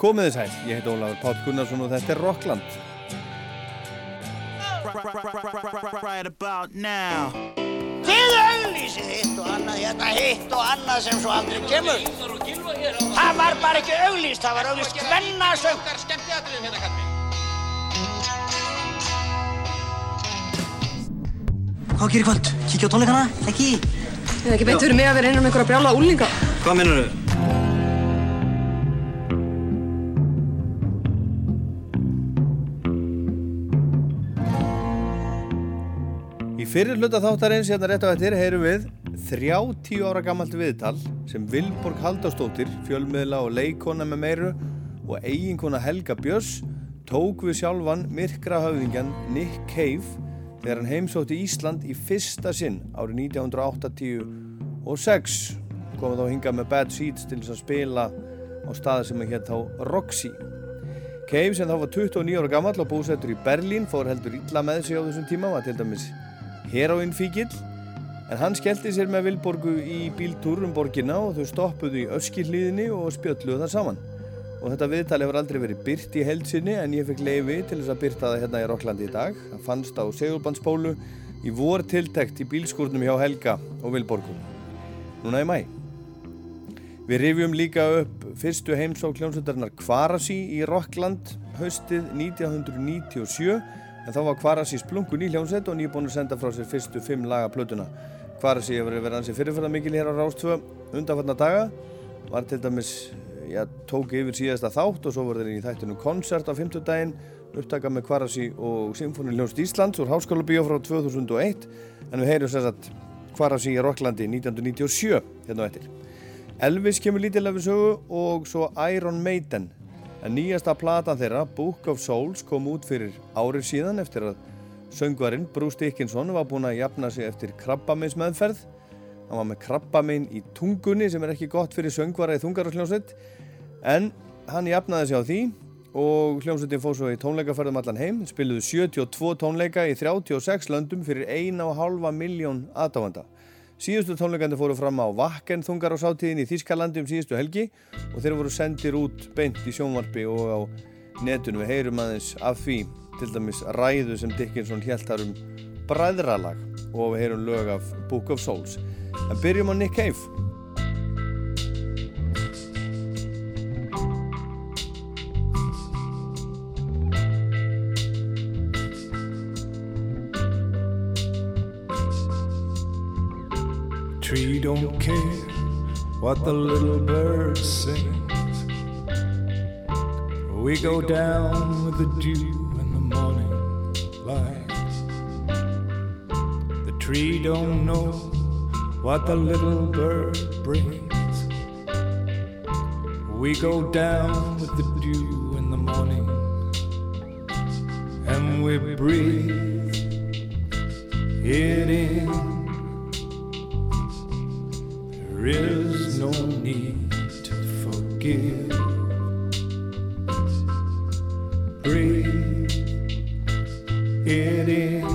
Komið þið sæl, ég heit Ólafur Páll Gunnarsson og þetta er Rockland. Right about now Þið auglýsið hitt og annað, hérna hitt og annað sem svo aldrei kemur. Það var bara ekki auglýst, það var auglýst hvennasöng. Hvað gerir kvöld? Kíkja á tónleikana? Ekki? Ég hef ekki beint fyrir mig að vera einan um einhverja brjála úlinga. Hvað minnur þau? Fyrir hluta þáttarins hérna rétt á eftir heyrum við 30 ára gammalt viðtal sem Vilborg Halldórsdóttir, fjölmiðla og leikona með meiru og eiginkona Helga Björns tók við sjálfan myrkra höfðingjan Nick Cave þegar hann heimsótti Ísland í fyrsta sinn árið 1986 komið þá hinga með Bad Seeds til þess að spila á staði sem að hétt þá Roxy. Cave sem þá var 29 ára gammal og búsettur í Berlín fór heldur illa með sig á þessum tíma var til dæmis heroinfíkil en hann skellti sér með Vilborgu í bíltúr um borgina og þau stoppuðu í öskillíðinni og spjöldluðu það saman. Og þetta viðtal hefur aldrei verið byrt í heldsinni en ég fekk leiði til þess að byrta það hérna í Rokklandi í dag. Það fannst á segulbandsbólu í vor tiltekt í bílskúrnum hjá Helga og Vilborgu. Núna í mæ Við rifjum líka upp fyrstu heimsók hljómsveitarnar Kvarasi í Rockland haustið 1997 en þá var Kvarasi splungun í hljómsveit og nýbúin að senda frá sér fyrstu fimm laga plötuna. Kvarasi hefur verið ansið fyrirferða mikil hér á Rástvö undanfarnar daga, var til dæmis, já, tók yfir síðasta þátt og svo var þeir í þættinu konsert á 50 daginn, upptaka með Kvarasi og Symfóni hljómsveit Íslands úr Háskóla Bíó frá 2001 en við heyrum sérsagt Kvarasi í Rocklandi 1997 hérna á eftir. Elvis kemur lítilega við sögu og svo Iron Maiden en nýjasta platan þeirra, Book of Souls kom út fyrir árið síðan eftir að söngvarinn Bruce Dickinson var búinn að jafna sig eftir krabbamins meðferð hann var með krabbamin í tungunni sem er ekki gott fyrir söngvara í þungararsljónsveit en hann jafnaði sig á því og hljómsveitin fóð svo í tónleikaferðum allan heim. Spiluðu 72 tónleika í 36 löndum fyrir 1,5 miljón aðdáðanda Síðustu tónleikandi fóru fram á Vakken þungar á sátíðin í Þískalandi um síðustu helgi og þeir voru sendir út beint í sjónvarpi og á netunum. Við heyrum aðeins af því til dæmis ræðu sem Dickinson þar um bræðralag og við heyrum lög af Book of Souls. En byrjum á Nick Cave. The tree don't care what the little bird sings. We go down with the dew in the morning light. The tree don't know what the little bird brings. We go down with the dew in the morning and we breathe it in. Need to forgive. Breathe it in.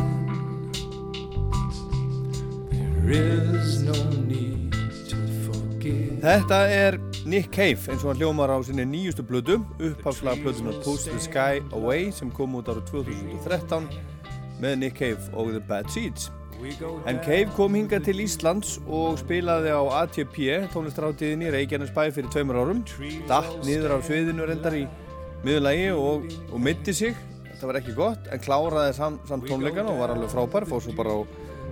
There is no need to forgive. Þetta er Nick Cave eins og hann hljómar á sinni nýjustu blödu, upphafslaga blödunar Push the Sky Away sem kom út árið 2013 með Nick Cave og The Bad Seeds. En Cave kom hinga til Íslands og spilaði á ATP, tónlistráttíðinni Reykjanesbæ fyrir tveimur árum. Datt niður á sviðinu reyndar í miðurlægi og, og mitti sig. Þetta var ekki gott, en kláraði sam, samt tónleikan og var alveg frábær. Fór svo bara á,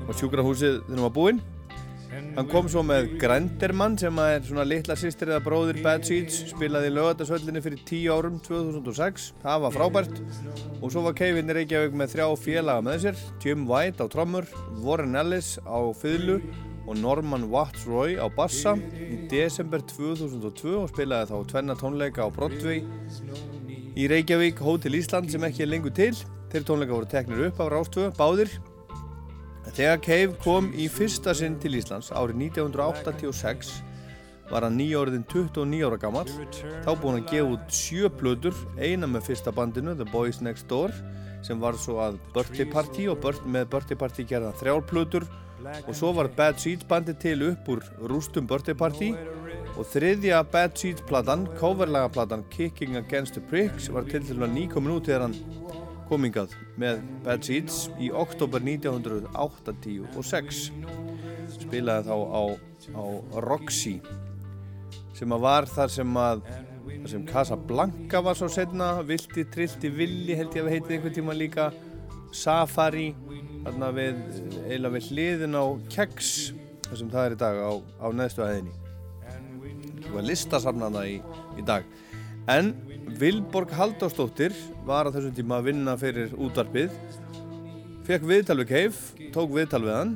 á sjúkrahúsið þegar hann var búinn. Hann kom svo með Grendermann sem er svona litla sýstir eða bróðir Bad Seeds. Spilaði lögatarsvöllinni fyrir 10 árum, 2006. Það var frábært. Og svo var í Reykjavík með þrjá félaga með sér. Jim White á trommur, Warren Ellis á fiðlu og Norman Watts Roy á bassa í desember 2002 og spilaði þá tvenna tónleika á Broadway í Reykjavík, Hotel Ísland sem ekki er lengur til. Þeir tónleika voru teknir upp af Rástvö, báðir. Þegar Cave kom í fyrsta sinn til Íslands árið 1986 var hann nýjórðin 29 ára gammal þá búinn að gefa út sjö plötur eina með fyrsta bandinu The Boys Next Door sem var svo að Birthday Party og bört, með Birthday Party gerða þrjár plötur. Og svo var Bad Seeds bandi til upp úr rústum Birthday Party. Og þriðja Bad Seeds platan, coverlaga platan Kicking Against the Pricks var til til að nýkomin út þegar hann komingað með Bad Seeds í oktober 1986 spilaði þá á, á Roxy sem að var þar sem að þar sem Casablanca var svo setna Vilti, Trilti, Villi held ég að heitið einhvern tíma líka Safari þarna við, eiginlega við hliðin á Keks þar sem það er í dag á, á neðstu aðeinni það var listasafnana í, í dag. En Vilborg Halldórsdóttir var á þessum tíma að vinna fyrir útvarpið. Fekk viðtal við Keif tók viðtal við hann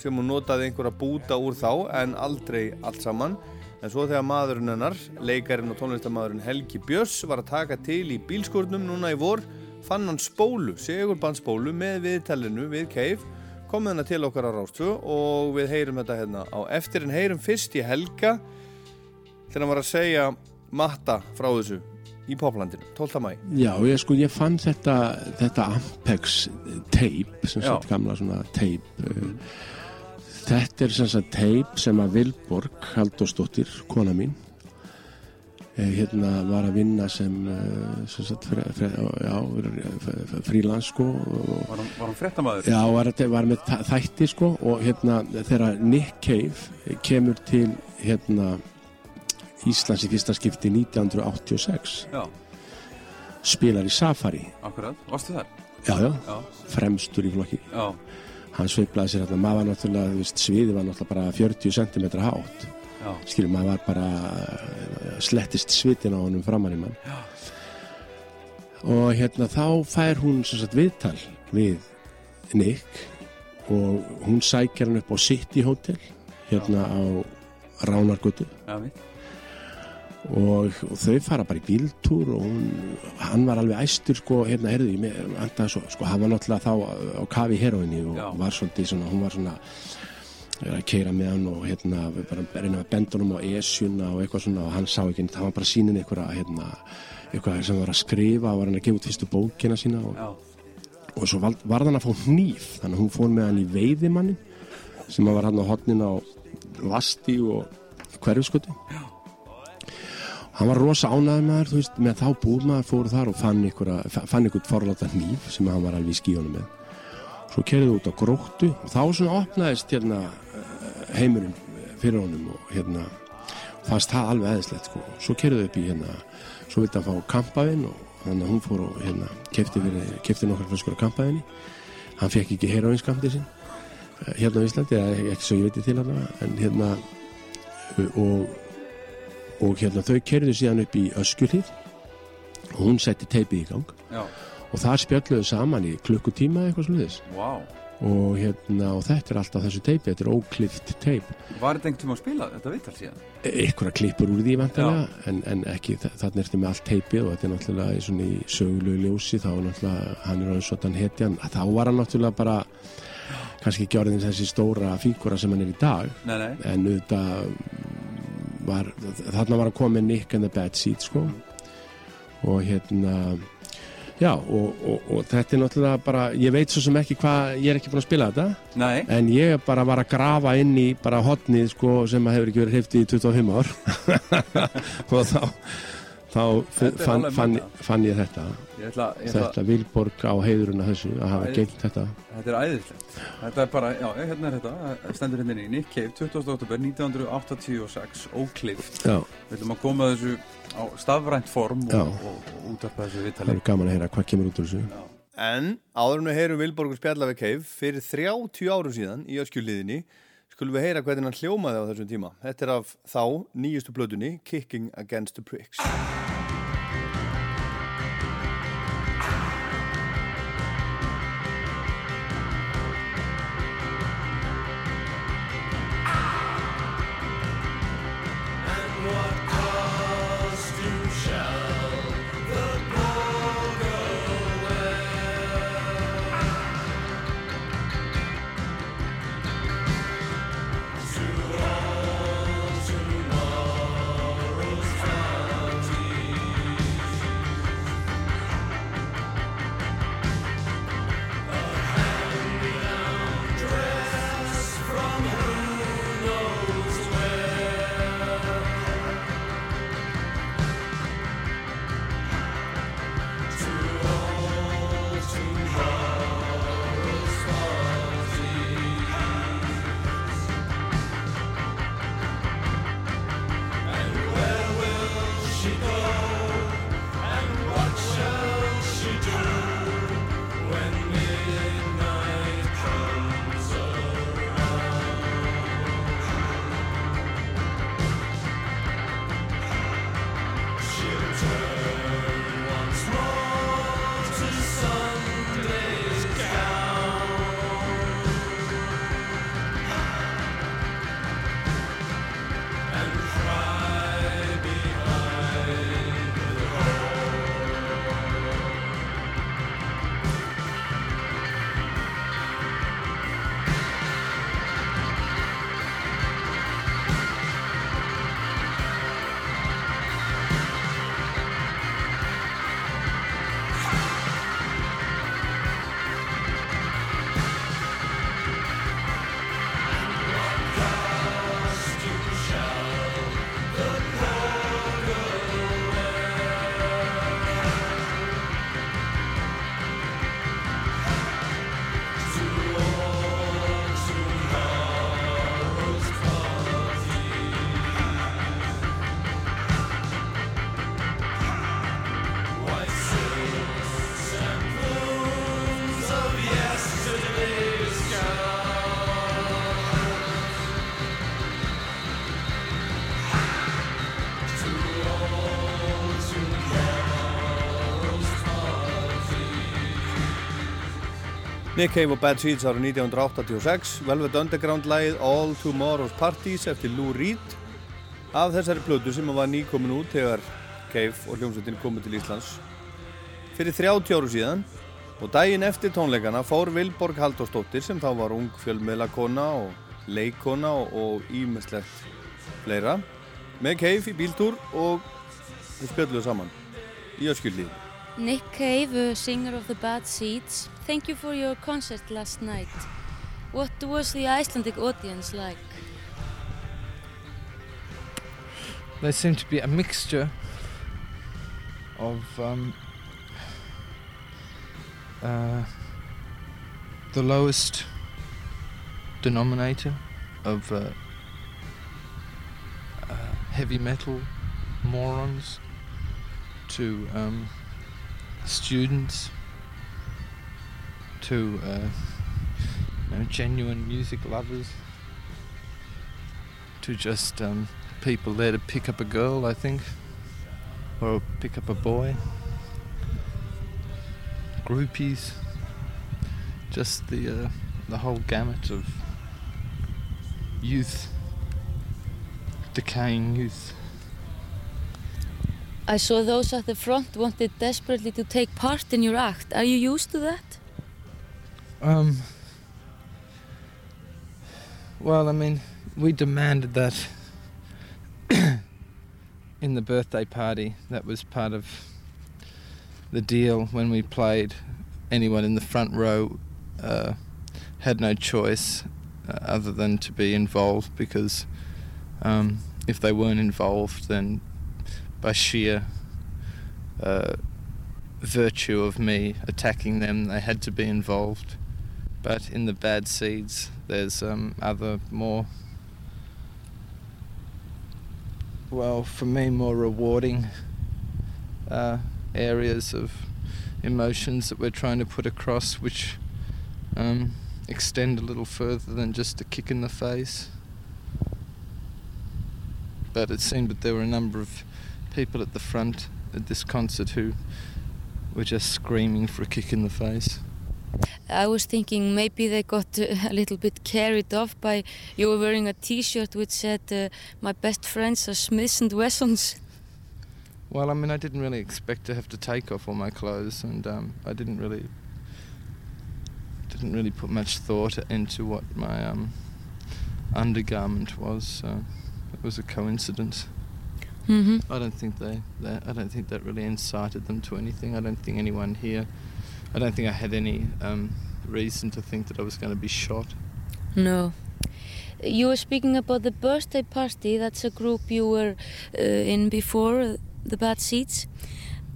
sem hún notaði einhverja búta úr þá en aldrei allt saman. En svo þegar maðurinn hennar, leikarinn og tónlistamæðurinn Helgi Björns var að taka til í bílskurnum núna í vor fann hann spólu, segurbandspólu með viðtælinu við Keif komið hennar til okkar á Rástu og við heyrum þetta hérna á eftir. En heyrum fyrst í Helga þegar hann var að segja matta frá þessu í poplandinu, 12. mæ Já, ég sko, ég fann þetta þetta Ampex teip sem sagt gamla svona teip mm. þetta er sem sagt teip sem að Vilborg Halldórsdóttir, kona mín eh, hérna var að vinna sem, eh, sem sagt frílans sko og Var hann, hann fréttamaður? Já, var, var með þætti sko og hérna þegar Nick Cave kemur til hérna Íslands í fyrsta skipti 1986 Já, spilar í Safari. Akkurat. Varstu þar? já, já, Já. fremstur í flokki. Já, hann sveiplaði sér hérna, maður var náttúrulega þú veist, sviði var náttúrulega bara 40 cm hátt. Skilur, maður var bara eh, slettist svitin á honum framan í mann. Já. og hérna þá fær hún sem sagt viðtal við Nick og hún sækjar hann upp á City Hotel hérna á Ránargötu. Já, mitt. Og, og þau fara bara í bíltúr og hún, hann var alveg æstur sko, hérna, heyrðu, ég með, andaði svo sko, hann var náttúrulega þá á kafi heroinni og Já. var svolítið svona, hún var svona að keira með hann og hérna bara reyna að benda honum á esjuna og eitthvað svona og hann sá ekki, það var bara sínin eitthvað hérna, eitthvað sem var að skrifa og var hann að gefa út fyrstu bókina sína og, Já, og svo var, var hann að fá hníf þannig að hún fór með hann í veiðimannin sem var hann á hotnin á Vasti og hverfiskuti hann var rosa ánæður með þær þú veist, með þá búð maður fór þar og fann ykkur, ykkur forláta hníf sem hann var alveg í skíunum með svo kerðið út á gróttu og þá svona opnaðist hérna eh, heimurinn fyrir honum og hérna fannst það alveg eðislegt sko. svo kerðið upp í hérna svo vildi hann fá kampavinn og þannig að hún fór og hérna kefti, kefti nokkar flöskur af kampavinni hann fekk ekki heroinskamti sinn eh, hérna á Íslandi, ekki svo ég veit til hann en hérna eh, og, og hérna þau kerðu síðan upp í öskjulíð og hún setti teipið í gang. Já, og það spjalluðu saman í klukkutíma eitthvað sluðis vá. og hérna og þetta er alltaf þessu teipi, þetta er óklift teip. Var þetta einhvern tíma að spila þetta vittal síðan? einhverja klippur úr því vantilega en, en ekki, þa- þarna ertu með allt teipið og þetta er náttúrulega í sögulegu ljósi þá er náttúrulega, hann er hann svona hetjan. Þá var hann náttúrulega bara kannski ekki orðin þessi stóra fíkura sem hann er í dag. Nei, nei. en auðvitað var, þarna var að koma Nick and the Bad Seed sko. Og hérna já og, og, og þetta er náttúrulega bara ég veit svo sem ekki hvað, ég er ekki búin að spila þetta. Nei, en ég bara var að grafa inn í bara hotnið sko sem hefur ekki verið hreifti í 25 ár. Og þá þá fann, fann, fann ég þetta. Ég ætla, ég ætla, þetta Vilborg á heiðurinn þessu að hafa Æ. geimt þetta. þetta er æðislegt. Þetta er bara, já, hérna er þetta, það stendur hérna í Nick Cave, 20. oktober 1986, óklift. já, Við ætlum að koma þessu á stafrænt form Já. og, og, og útarpa þessu það viðtali. er gaman að heyra hvað kemur út úr þessu En áður en við heyrum Vilborgur spjalla við Keif fyrir 30 árum síðan í öskjuliðinni skulum við heyra hvernig hann hljómaði á þessum tíma. Þetta er af þá nýjustu blöðunni Kicking Against the Pricks. Nick Cave og Bad Seeds árið 1986, Velvet Underground lagið All Tomorrow's Parties eftir Lou Reed. Af þessari plötu sem var nýkomin út þegar Cave og hljómsveitin komið til Íslands fyrir 30 áru síðan. Og daginn eftir tónleikana fór Vilborg Halldórsdóttir sem þá var ung fjölmiðlakona og leikona og ímestlegt fleira með Cave í bíltúr og við spjöldluðu saman í öskjullíð Nick Cave, uh, singer of the Bad Seeds, thank you for your concert last night. What was the Icelandic audience like? They seemed to be a mixture of um, uh, the lowest denominator of uh, uh, heavy metal morons to um, students to uh, you know, genuine music lovers to just um, people there to pick up a girl, I think, or pick up a boy. Groupies, just the uh, the whole gamut of youth, decaying youth. I saw those at the front wanted desperately to take part in your act. Are you used to that? Um. Well, I mean, we demanded that in the birthday party. That was part of the deal when we played. Anyone in the front row uh, had no choice uh, other than to be involved because um, if they weren't involved, then by sheer uh, virtue of me attacking them, they had to be involved. But in the bad seeds, there's um, other more, well, for me, more rewarding uh, areas of emotions that we're trying to put across, which um, extend a little further than just a kick in the face. But it seemed that there were a number of people at the front at this concert who were just screaming for a kick in the face. I was thinking maybe they got a little bit carried off by you were wearing a t-shirt which said uh, my best friends are Smiths and Wessons. Well, I mean, I didn't really expect to have to take off all my clothes, and um, I didn't really didn't really put much thought into what my um, undergarment was. So it was a coincidence. Mm-hmm. I don't think they, they. I don't think that really incited them to anything. I don't think anyone here. I don't think I had any um, reason to think that I was going to be shot. No. You were speaking about the birthday party. That's a group you were uh, in before, uh, the Bad Seeds.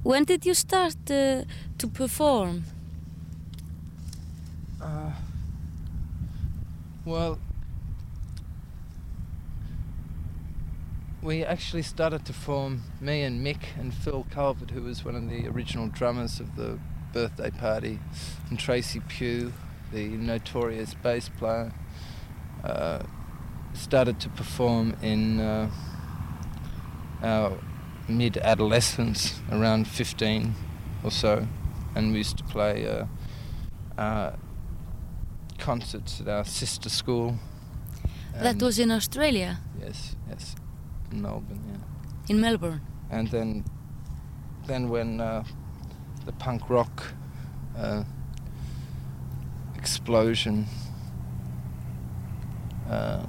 When did you start uh, to perform? Uh, well, we actually started to form, me and Mick and Phil Calvert, who was one of the original drummers of the birthday party, and Tracy Pugh, the notorious bass player, uh, started to perform in uh, our mid adolescence, around 15 or so, and we used to play uh, uh, concerts at our sister school. that was in Australia, Yes, yes, in Melbourne, yeah. in Melbourne. And then, then when uh, the punk rock uh, explosion uh,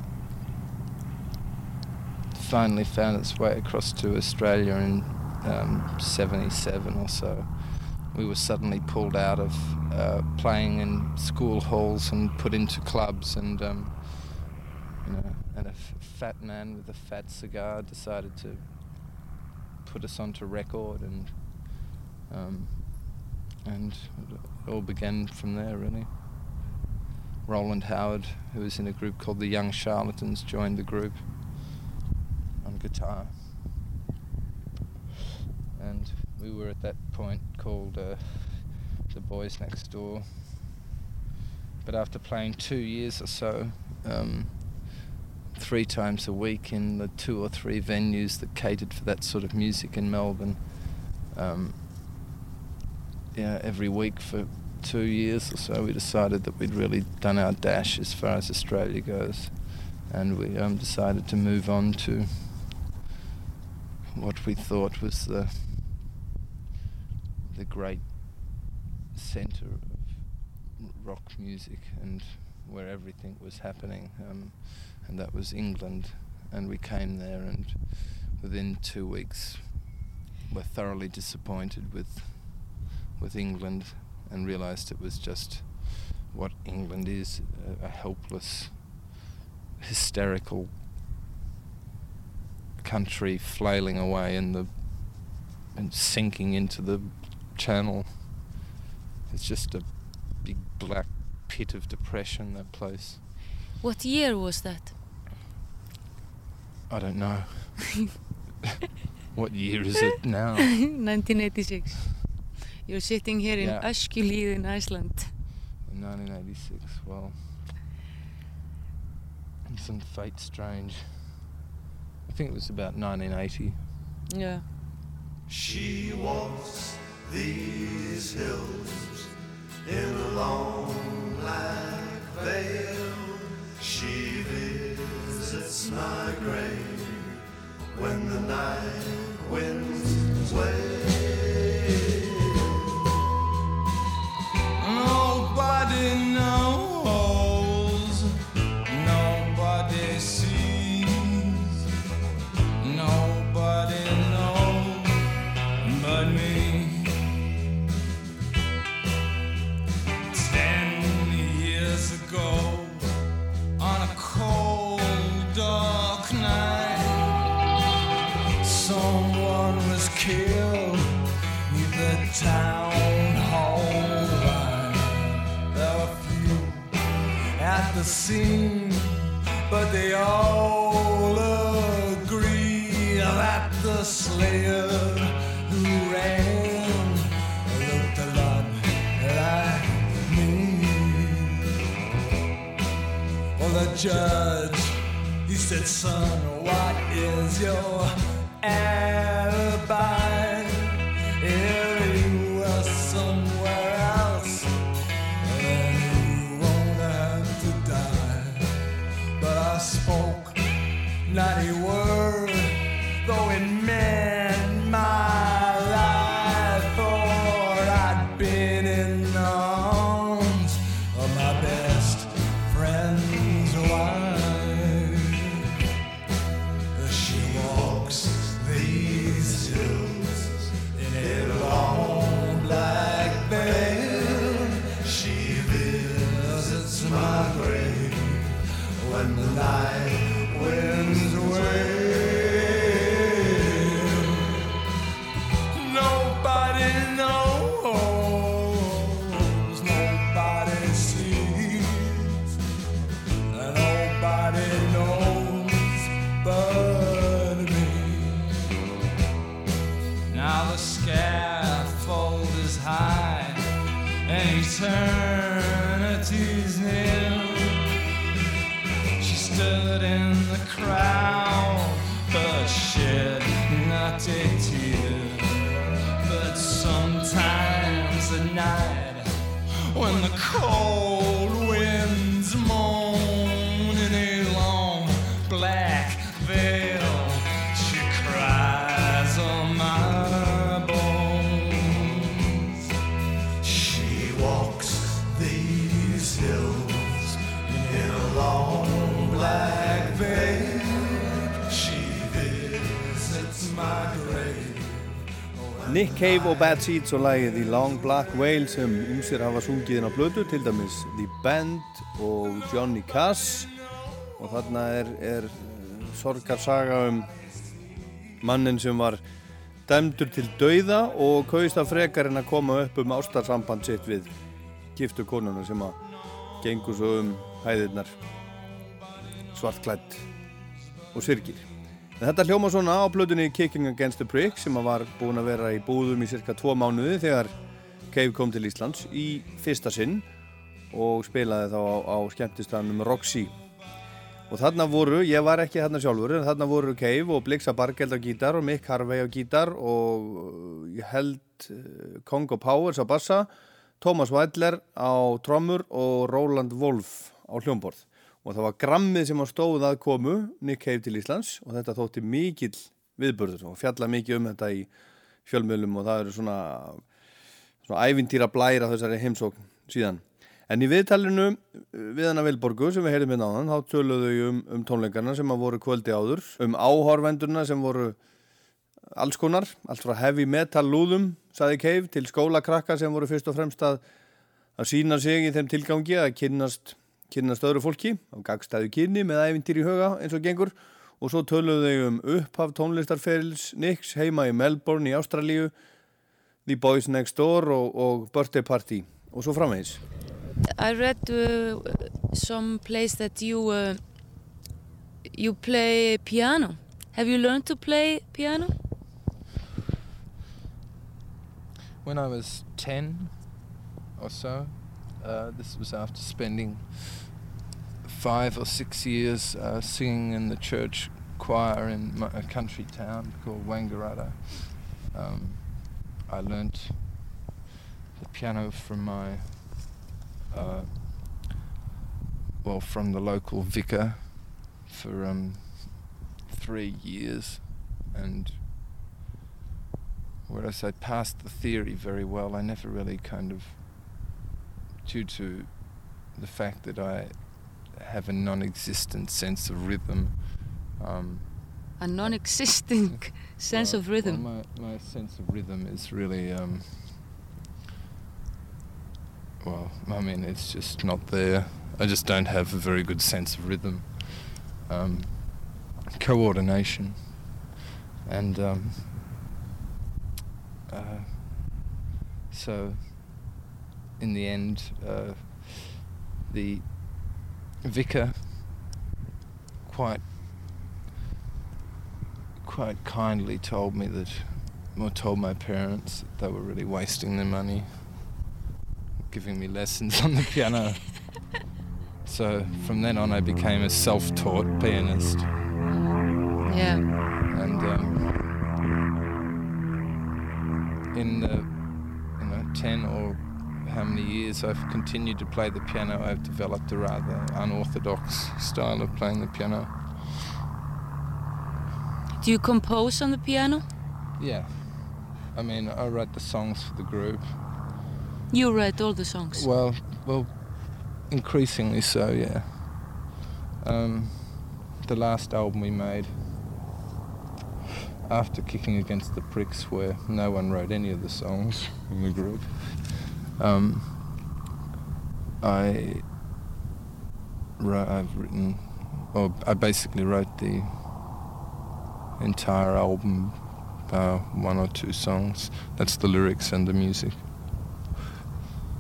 finally found its way across to Australia in um, '77 or so, we were suddenly pulled out of uh, playing in school halls and put into clubs and. Um, you know, and a f- fat man with a fat cigar decided to put us onto record, and um, and it all began from there really. Roland Howard, who was in a group called the Young Charlatans, joined the group on guitar, and we were at that point called uh, the Boys Next Door. But after playing two years or so, um, three times a week in the two or three venues that catered for that sort of music in Melbourne. Um, yeah, every week for two years or so, we decided that we'd really done our dash as far as Australia goes, and we um, decided to move on to what we thought was the the great centre of rock music and where everything was happening, um, and that was England. And we came there, and within two weeks, were thoroughly disappointed with with England, and realised it was just what England is a, a helpless, hysterical country flailing away in the and sinking into the channel. It's just a big black pit of depression, that place. What year was that? I don't know. what year is it now? 1986. You're sitting here in Yeah. Öskjuhlíð in Iceland. In 1986, well. Isn't fate strange? I think it was about 1980. Yeah. She walks these hills in a long black veil. She visits my grave when the night winds wail. Judge, he said, son, what is your alibi? If you were somewhere else, then you won't have to die. But I spoke not a eternity's. She stood in the crowd, but shed not a tear. But sometimes at night, when the cold Nick Cave og Bad Seeds og lagið The Long Black Whale sem ymsir hafa sungið inn á blödu, til dæmis The Band og Johnny Cass og þarna er, er sorgarsaga um mannin sem var dæmdur til dauða og kaust af frekar en að koma upp um ástarsamband sitt við giftu konuna sem að gengur svo um hæðirnar svartklætt og syrgir. Þetta hljóma svona á plötunni Kicking Against the Prick sem var búin að vera í búðum í cirka tvo mánuði þegar Cave kom til Íslands í fyrsta sinn og spilaði þá á, á skemmtistanum Roxy. Og þarna voru, ég var ekki þarna sjálfur, en þarna voru Cave og Blixa Bargeld á gítar og Mick Harvey á gítar og uh, ég held uh, Congo Powers á bassa, Thomas Weidler á trommur og Roland Wolf á hljómborð og það var grammið sem var stóð að komu Nick Cave til Íslands og þetta þótti mikill viðbörður og fjalla mikið um þetta í fjölmjölum og það eru svona, svona ævintýra blæra þessari heimsókn síðan. En í viðtalinu við hana Vilborgu sem við heyrðum hérna á hann, þá töluðu um, um tónleikarna sem að voru kvöldi áður, um áhorvendurna sem voru alls konar, allt frá heavy metal lúðum, saði Cave, til skólakrakka sem voru fyrst og fremst að, að sína sig í þeim tilgangi að kynnast, kynnast öðru fólki á gagstæðu kynni með ævintýr í huga eins og gengur og svo töluðu þau um upphaf tónlistarferils Nix heima í Melbourne í Ástralíu, The Boys Next Door og, og Birthday Party og svo framvegis. I read uh, some place that you uh, you play piano. Have you learned to play piano? When I was 10 or so, uh, this was after spending five or six years uh, singing in the church choir in a country town called Wangaratta. Um, I learnt the piano from my uh, well, from the local vicar for um, three years, and whereas I passed the theory very well, I never really kind of, due to the fact that I have a non-existent sense of rhythm. Um, a non-existent sense well, of rhythm. Well, my, my sense of rhythm is really. Um, well, I mean, it's just not there. I just don't have a very good sense of rhythm, um, coordination, and um, uh, so in the end, uh, the vicar quite quite kindly told me that, or told my parents that they were really wasting their money giving me lessons on the piano. so from then on, I became a self-taught pianist. Yeah. Years I've continued to play the piano, I've developed a rather unorthodox style of playing the piano. Do you compose on the piano? Yeah. I mean, I write the songs for the group. You write all the songs. Well, well, increasingly so, yeah. Um, the last album we made, after kicking against the pricks, where no one wrote any of the songs in the group, um, I I've written, or I basically wrote the entire album, uh, one or two songs. That's the lyrics and the music.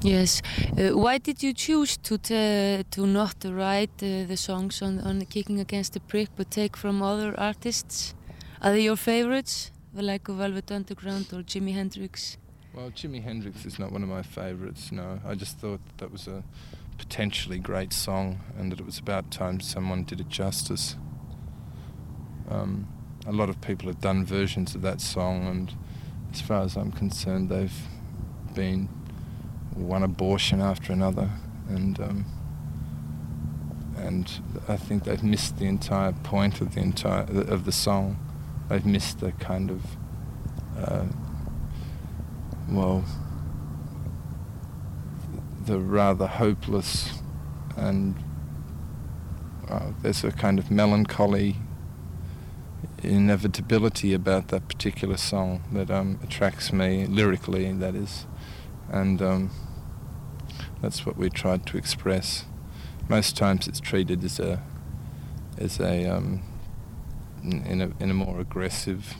Yes. Uh, why did you choose to to not write uh, the songs on, on Kicking Against the Prick but take from other artists? Are they your favorites? Like Velvet Underground or Jimi Hendrix? Well, Jimi Hendrix is not one of my favorites, no. I just thought that was a potentially great song and that it was about time someone did it justice. Um, a lot of people have done versions of that song and as far as I'm concerned they've been one abortion after another, and um, and I think they've missed the entire point of the entire of the song. They've missed the kind of uh, well, the rather hopeless and uh, there's a kind of melancholy inevitability about that particular song that um, attracts me lyrically. That is, and um, that's what we tried to express. Most times it's treated as a as a um, in a in a more aggressive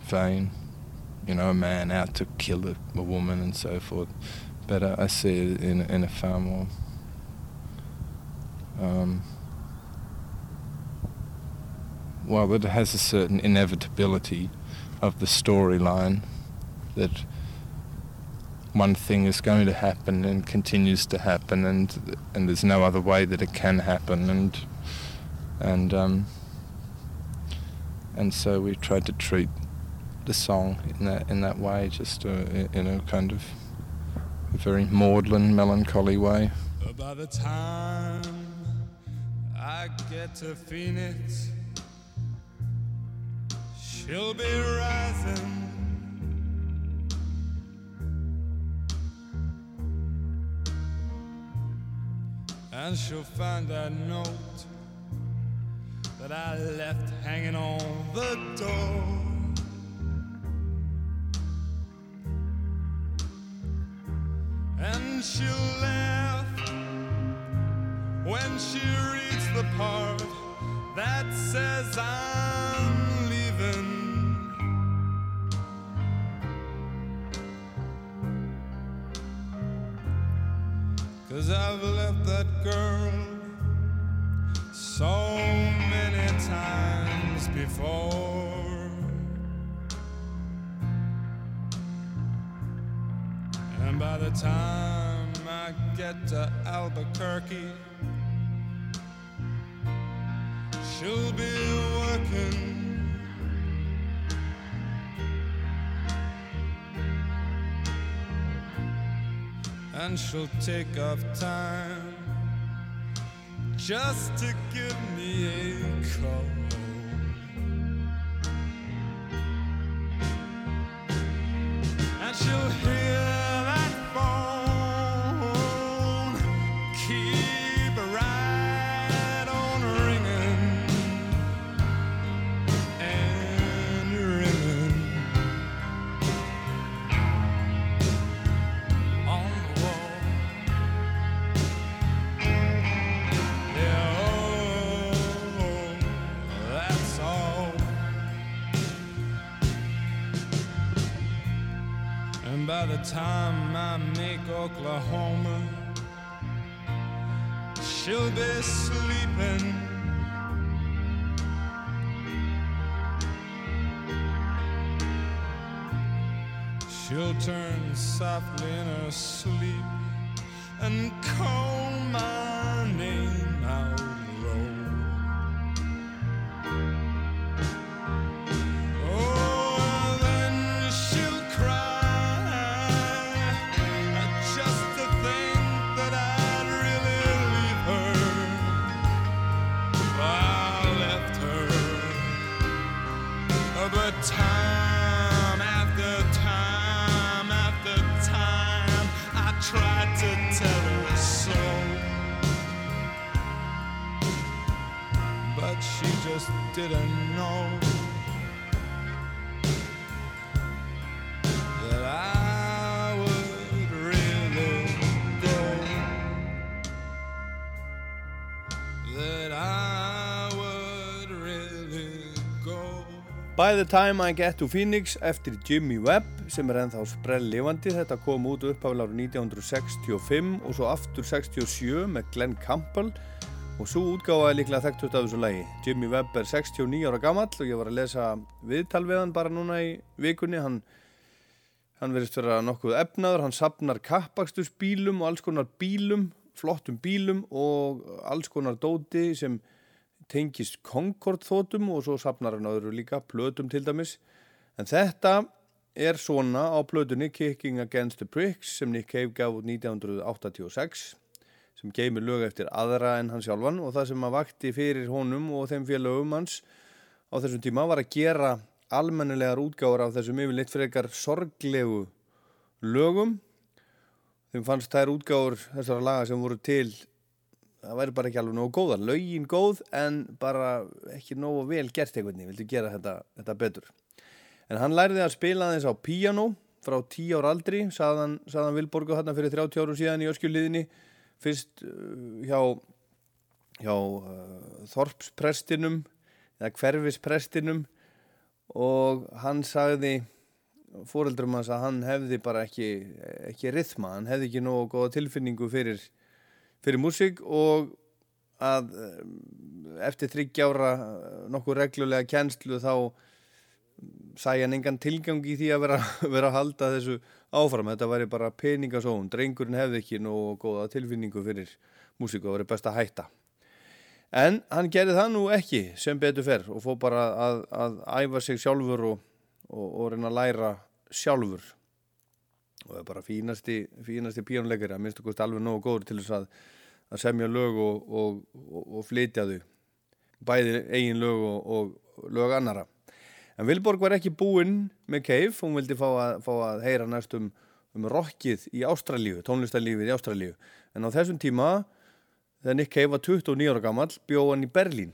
vein, you know, a man out to kill a, a woman and so forth. But uh, I see it in in a far more um, well, it has a certain inevitability of the storyline that one thing is going to happen and continues to happen and and there's no other way that it can happen and and um, and so we tried to treat the song in that in that way just uh, in a kind of very maudlin, melancholy way. By the time I get to Phoenix, she'll be rising. And she'll find that note that I left hanging on the door. And she'll laugh when she reads the part that says I'm leaving. Cause I've left that girl so many times before. The time I get to Albuquerque, she'll be working. And she'll take off time just to give me a call. Time I make Oklahoma, she'll be sleeping. She'll turn softly in her sleep and call By the time I get to Phoenix eftir Jimmy Webb sem er ennþá sprell lifandi. Þetta kom út árið 1965 og svo aftur 67 með Glenn Campbell og svo útgáfa er líklega þekktust af þessu lagi. Jimmy Webb er 69 ára gamall og ég var að lesa viðtal við hann bara núna í vikunni. Hann, hann verðist vera nokkuð efnaður, hann sapnar kappakstusbílum og alls konar bílum, flottum bílum og alls konar dóti sem tengist Concorde þótum og svo sapnar hann öðru líka, plötum til dæmis. En þetta er svona á plötunni Kicking Against the Pricks sem Nick Cave gaf út 1986 sem geymir lög eftir aðra en hann sjálfan og það sem að vakti fyrir honum og þeim félögum hans á þessum tíma var að gera almennilegar útgáður af þessum yfirleitt frekar sorglegu lögum þeim fannst þær útgáður þessara laga sem voru til það væri bara ekki alveg nógu góða lögin góð en bara ekki nógu vel gert einhvern veginn, vildu gera þetta, þetta betur. En hann lærði að spila þess á píano frá 10 ára aldri saðan, saðan Vilborgu þarna fyrir 30 árum síðan í öskjuliðinni. Fyrst uh, hjá, hjá uh, Þorpsprestinum eða Hverfisprestinum og hann sagði fóreldrum hans að hann hefði bara ekki, ekki rithma, hann hefði ekki nógu góða tilfinningu fyrir, fyrir músík og að um, eftir þryggjára nokkuð reglulega kjenslu þá sæði hann engan tilgang í því að vera, vera að halda þessu áfram. Þetta væri bara peningasón. Drengurinn hefði ekki nógu góða tilfinningu fyrir músíku og verið best að hætta. En hann gerði það nú ekki sem betur fer og fóð bara að, að æfa sig sjálfur og, og, og reyna að læra sjálfur. Og bara fínasti, fínasti píjónleikari að minnstu kosti alveg nógu góður til þess að, að semja lög og, og, og, og flytja þau. Bæði eigin lög og, lög annara en Vilborg var ekki búinn með Cave hún vildi fá að, fá að heyra næst um, rockið í Ástralíu tónlistarlífið í Ástralíu. En á þessum tíma þegar Nick Cave var 29 ára gammal bjóð hann í Berlín.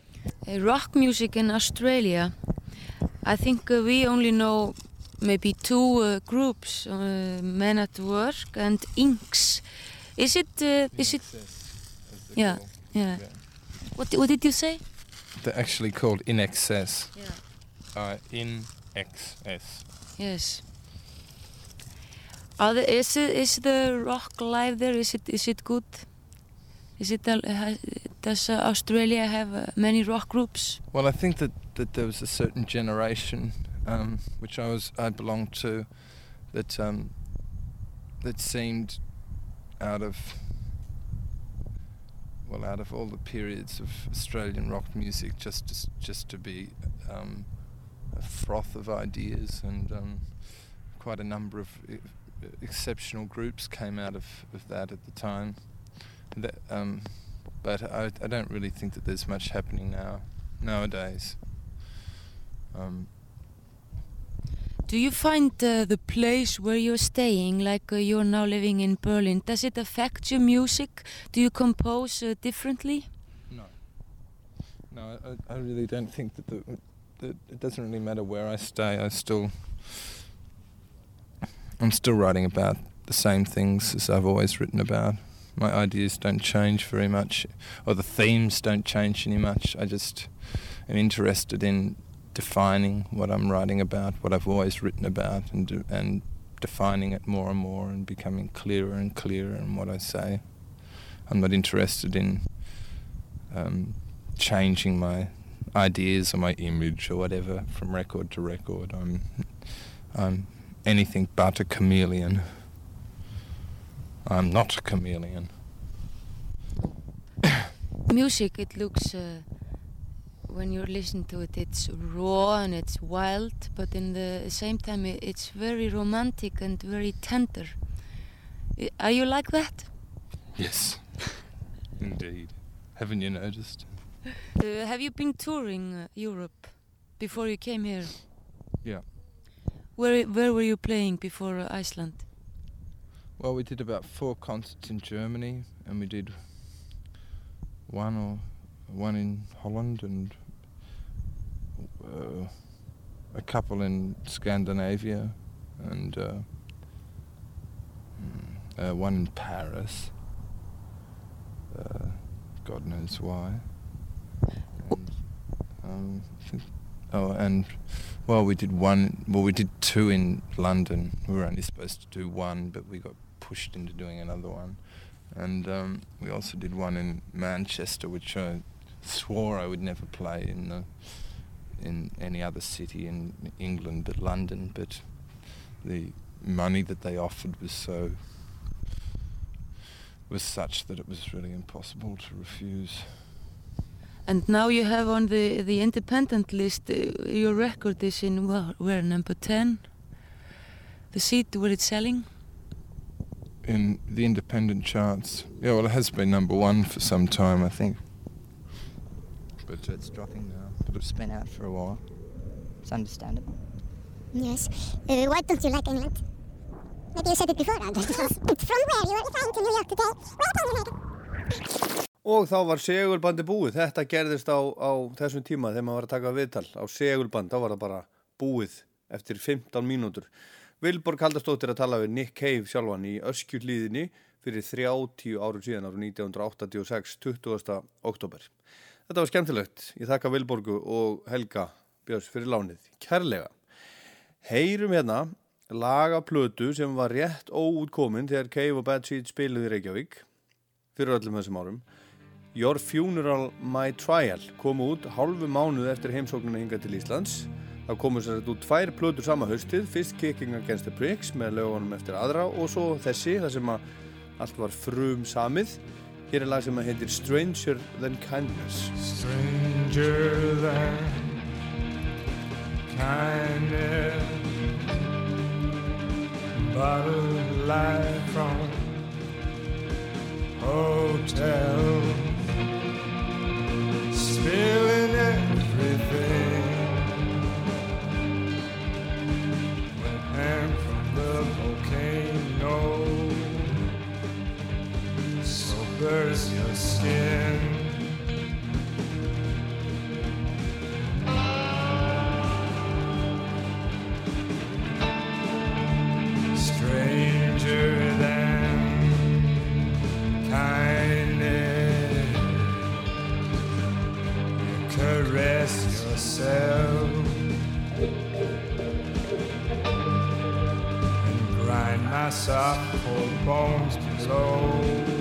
Rock music in Australia, I think we only know maybe two uh, groups, uh, Men at Work and Inks. Is it? Uh, is it? Yeah, yeah. What, what did you say? They're actually called In Excess. Yeah. Uh, in XS. Yes. Are the, is it, is the rock live there? Is it is it good? Is it does uh, Australia have uh, many rock groups? Well, I think that, that there was a certain generation, um, which I was I belonged to, that um, that seemed out of well out of all the periods of Australian rock music, just to, just to be um, a froth of ideas, and um, quite a number of exceptional groups came out of, of that at the time. That, um, but I, I don't really think that there's much happening now nowadays. Um, Do you find uh, the place where you're staying, like uh, you're now living in Berlin, does it affect your music? Do you compose uh, differently? no, no, I, I really don't think that, the, that it doesn't really matter where I stay. I still, I'm still writing about the same things as I've always written about. My ideas don't change very much, or the themes don't change any much. I just am interested in defining what I'm writing about, what I've always written about, and de- and defining it more and more, and becoming clearer and clearer in what I say. I'm not interested in um, changing my ideas or my image or whatever from record to record. I'm I'm anything but a chameleon. I'm not a chameleon. Music, it looks, uh, when you listen to it, it's raw and it's wild, but in the same time, it's very romantic and very tender. Are you like that? Yes, indeed. Haven't you noticed? Uh, have you been touring uh, Europe before you came here? Yeah. Where where were you playing before uh, Iceland? Well, we did about four concerts in Germany, and we did one or one in Holland, and uh, a couple in Scandinavia, and uh, mm, uh, one in Paris. Uh, God knows why. And, um, oh, and well, we did one. Well, we did two in London. We were only supposed to do one, but we got pushed into doing another one. And um, we also did one in Manchester, which I swore I would never play in the, in any other city in England but London. But the money that they offered was so was such that it was really impossible to refuse. And now you have on the the independent list. Uh, your record is in well, where number ten. The seat where it's selling. in the independent charts. Yeah, well, it has been number one for some time, I think. But it's dropping now. But it's been out for a while. It's understandable. Yes. Uh, why don't you like England? Maybe you said it before, Anders. From where you were flying to New York today. Where can you make it? Og þá var segulbandi búið. Þetta gerðist á, á þessum tíma þegar maður var að taka viðtal á segulband. Þá var það bara búið eftir 15 mínútur. Vilborg Haldastóttir að tala við Nick Cave sjálfan í öskjullíðinni fyrir 30 árum síðan árum 1986, 20. oktober. Þetta var skemmtilegt. Ég þakka Vilborgu og Helga Björns fyrir lánið. Kærlega. Heyrum hérna laga plötu sem var rétt óútkomin þegar Cave og Bad Seed spiluði í Reykjavík fyrir öllum þessum árum. Your Funeral My Trial kom út hálfu mánuð eftir heimsóknuna hinga til Íslands. Það komu sér þetta út tvær plötur sama haustið, fyrst Kicking Against the Pricks með lögunum eftir aðra og svo þessi, það sem allt var frum samið. Hér er lag sem að heitir Stranger Than Kindness. Stranger than kindness, bottled life from hotel, spilling everything. Went hand from the volcano, burst your skin. stranger than kindness. Caress yourself and grind my soft cold bones below.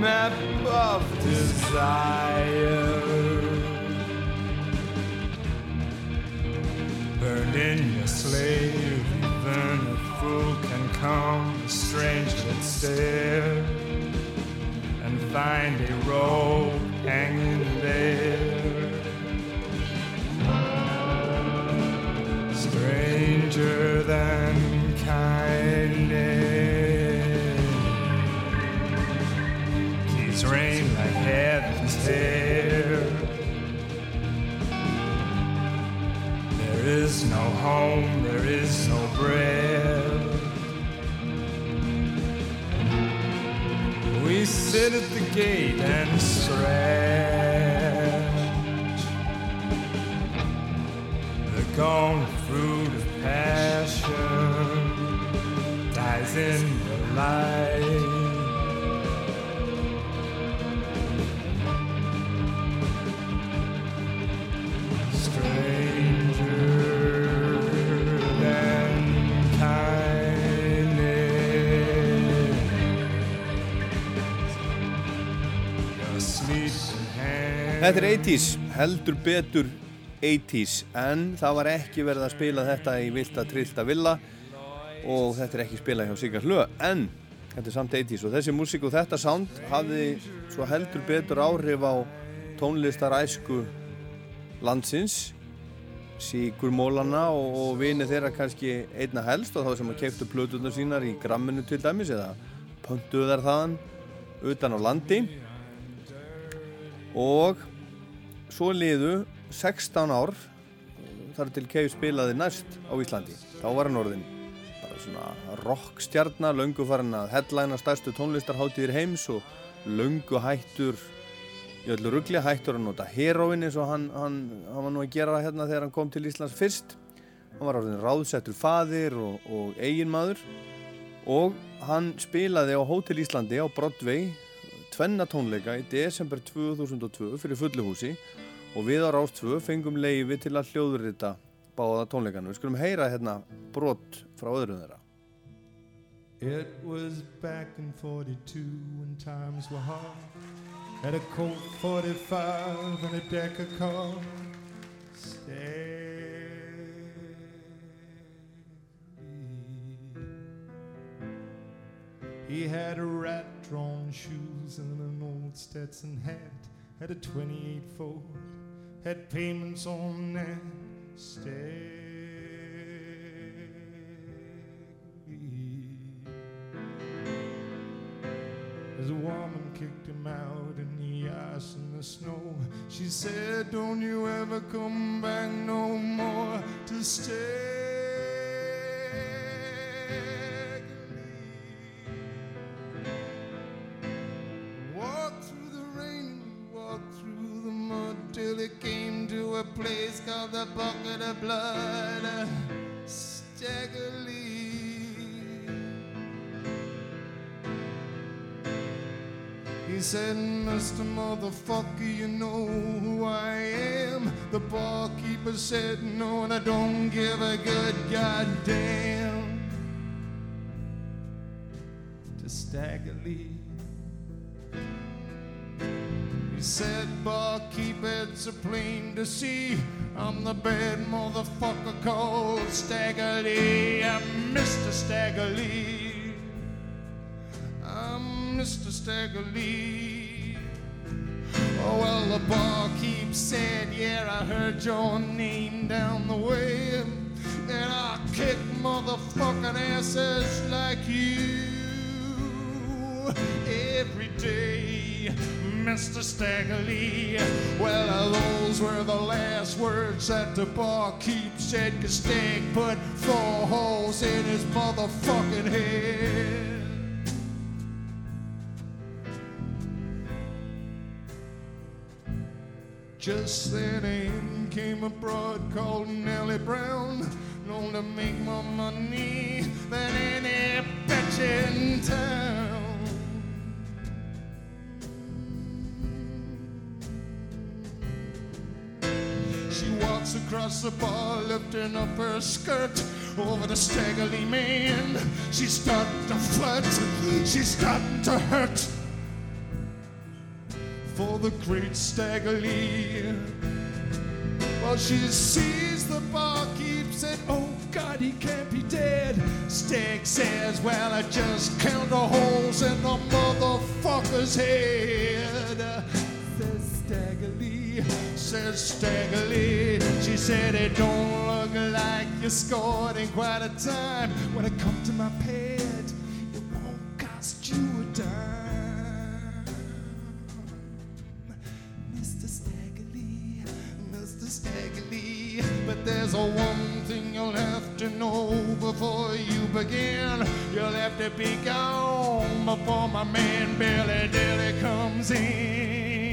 Map of desire. burned in your slave. Even a fool can come, a strange and stare, and find a rope hanging there. Stranger than home, there is no bread. We sit at the gate and stretch the gone fruit of passion dies in the light. Þetta er 80s, heldur betur 80s, en það var ekki verið að spila þetta í vilda trillta villa og þetta er ekki spilað hjá Sigar Hlö, en þetta er samt 80s og þessi músík og þetta sound hafði svo heldur betur áhrif á tónlistaræsku landsins Sigur Mólana og, og vini þeirra kannski einna helst og þá sem að keiftu plötunar sínar í gramminu til dæmis eða pöntuðu þær þaðan utan á landi. Og svo liðu 16 ár þar til Keif spilaði næst á Íslandi. Þá var hann orðin bara svona rockstjarnar, löngu farin að headlæna stærstu tónlistarháttíðir heims og löngu hættur í öllu ruggli, hættur að nota heroin eins og hann, hann, hann var nú að gera hérna þegar hann kom til Íslands fyrst. Hann var orðin ráðsettur faðir og, og eiginmaður. Og hann spilaði á Hótel Íslandi á Broadway tvenna tónleika í desember 2002 fyrir fulluhúsi og við á Rást 2 fengum leiði til að hljóðurita báða tónleikana. Við skulum heyra hérna brot frá öðrum þeirra. It was back in 42 when times were hard. Had a Colt 45 and a deck of cards. He had a rat-drawn shoes and an old Stetson hat. Had a 28 Ford. Had payments on that stag. As a woman kicked him out in the ice and the snow, she said, Don't you ever come back no more to stay. Came to a place called the Bucket of Blood. Staggerly. He said, Mr. Motherfucker, you know who I am. The barkeeper said, No, and I don't give a good goddamn. To Stagger it's a plain to see. I'm the bad motherfucker called Stagger Lee. I'm Mr. Stagger Lee. I'm Mr. Stagger Lee. Oh, well, the barkeep said, Yeah, I heard your name down the way. And I kick motherfucking asses like you every day, Mr. Staggerly. Well, those were the last words that the barkeep said, cause Stag put four holes in his motherfucking head. Just then in came a broad called Nellie Brown, known to make more money than any bitch in town. Across the bar, lifting up her skirt over the staggerly man. She's starting to flirt, she's starting to hurt for the great staggerly. Well, she sees the barkeep said, Oh God, he can't be dead. Stag says, Well, I just count the holes in the motherfucker's head. Says Staggerly, says Staggerly. She said, It don't look like you scored in quite a time. When I come to my pad, it won't cost you a dime. Mr. Staggerly, Mr. Staggerly. But there's a one thing you'll have to know before you begin. You'll have to be gone before my man Billy Dilly comes in.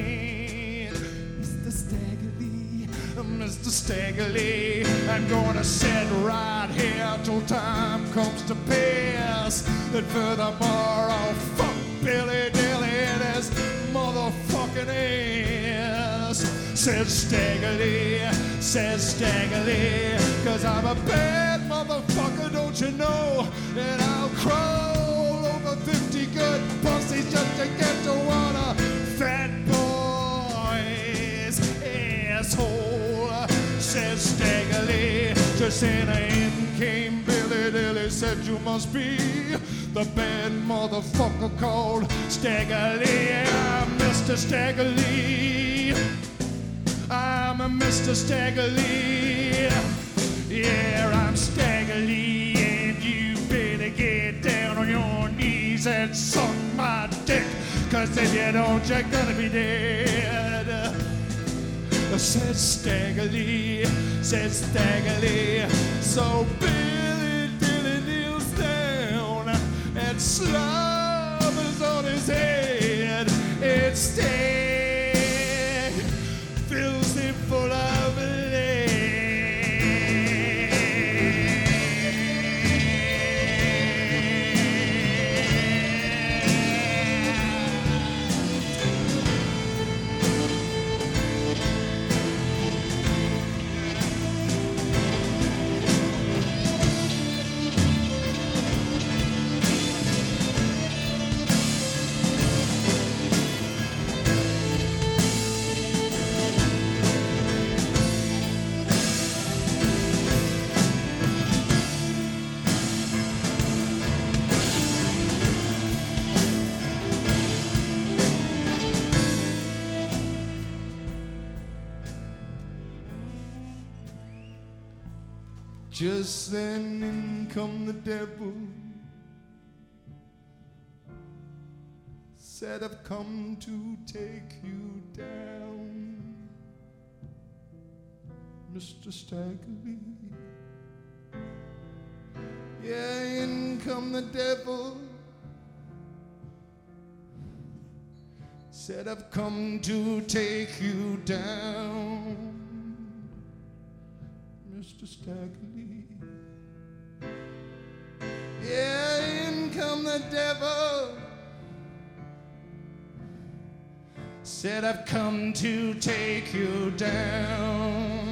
Mr. Staggerly, I'm gonna sit right here till time comes to pass. And furthermore, I'll fuck Billy Dilly in his motherfucking ass. Says Staggerly, says Staggerly, cause I'm a bad motherfucker, don't you know? And I'll crawl over 50 good pussies just to get to one of fat boy's asshole. Says Staggerly, just in a in came Billy Dilly, said you must be the bad motherfucker called Staggerly. I'm Mr. Staggerly. I'm a Mr. Staggerly. Yeah, I'm Staggerly, and you better get down on your knees and suck my dick. Cause if you don't, you're gonna be dead. Says Staggerly, says Staggerly. So Billy Dilly kneels down and slobbers on his head. It's Stag fills him full of Just then in come the devil. Said I've come to take you down, Mr. Staggerly. Yeah, in come the devil. Said I've come to take you down. Mr. Staggerly. Yeah, in come the devil. Said I've come to take you down.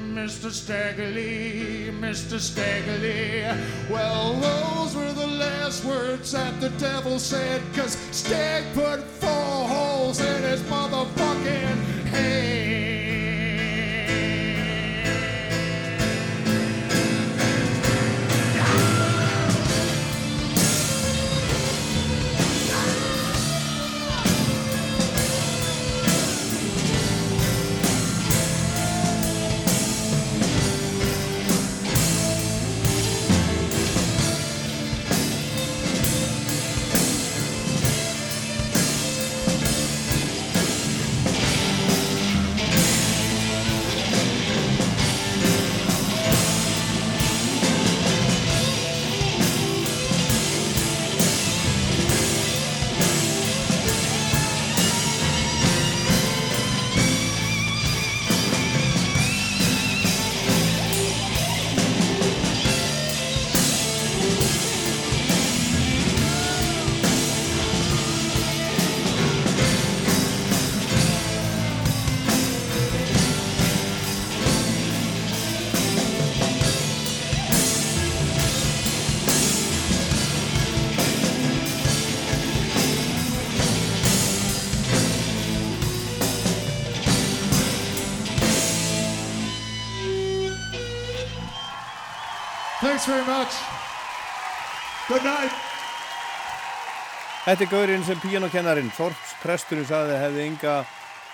Mr. Staggerly, Mr. Staggerly. Well, those were the last words that the devil said, cause Stag put four holes in his motherfucking head. Thanks very much. Good night. Þetta er gaurinn sem píanokennarin Þorps presturinn sagði hefði enga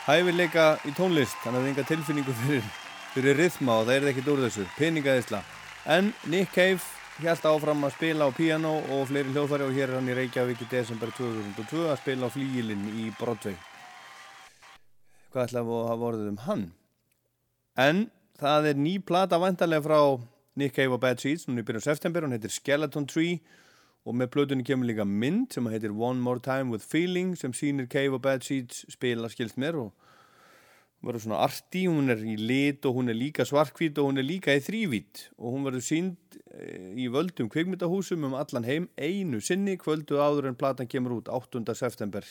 hæfileika í tónlist. Hann hefði enga tilfinningu fyrir, fyrir rithma og það er ekkert úr þessu, peningaðisla en Nick Cave held áfram að spila á piano og fleiri hljóðfæri og hér er hann í Reykjavík í desember 2002 að spila á flíilinn í Broadway. Hvað ætlaði að hafa orðið um hann? En það er ný plata vantarlega frá Nick Cave og Bad Seeds núna í byrjun september, hún heitir Skeleton Tree. Og með plötunni kemur líka mynd sem heitir One More Time With Feeling sem sýnir Cave og Bad Seeds spila skilst mér og verður svona arti, hún er í lit og hún er líka svarkvít og hún er líka í þrývít og hún verður sínd í völdum kvikmyndahúsum um allan heim einu sinni kvöldu áður en platan kemur út 8. september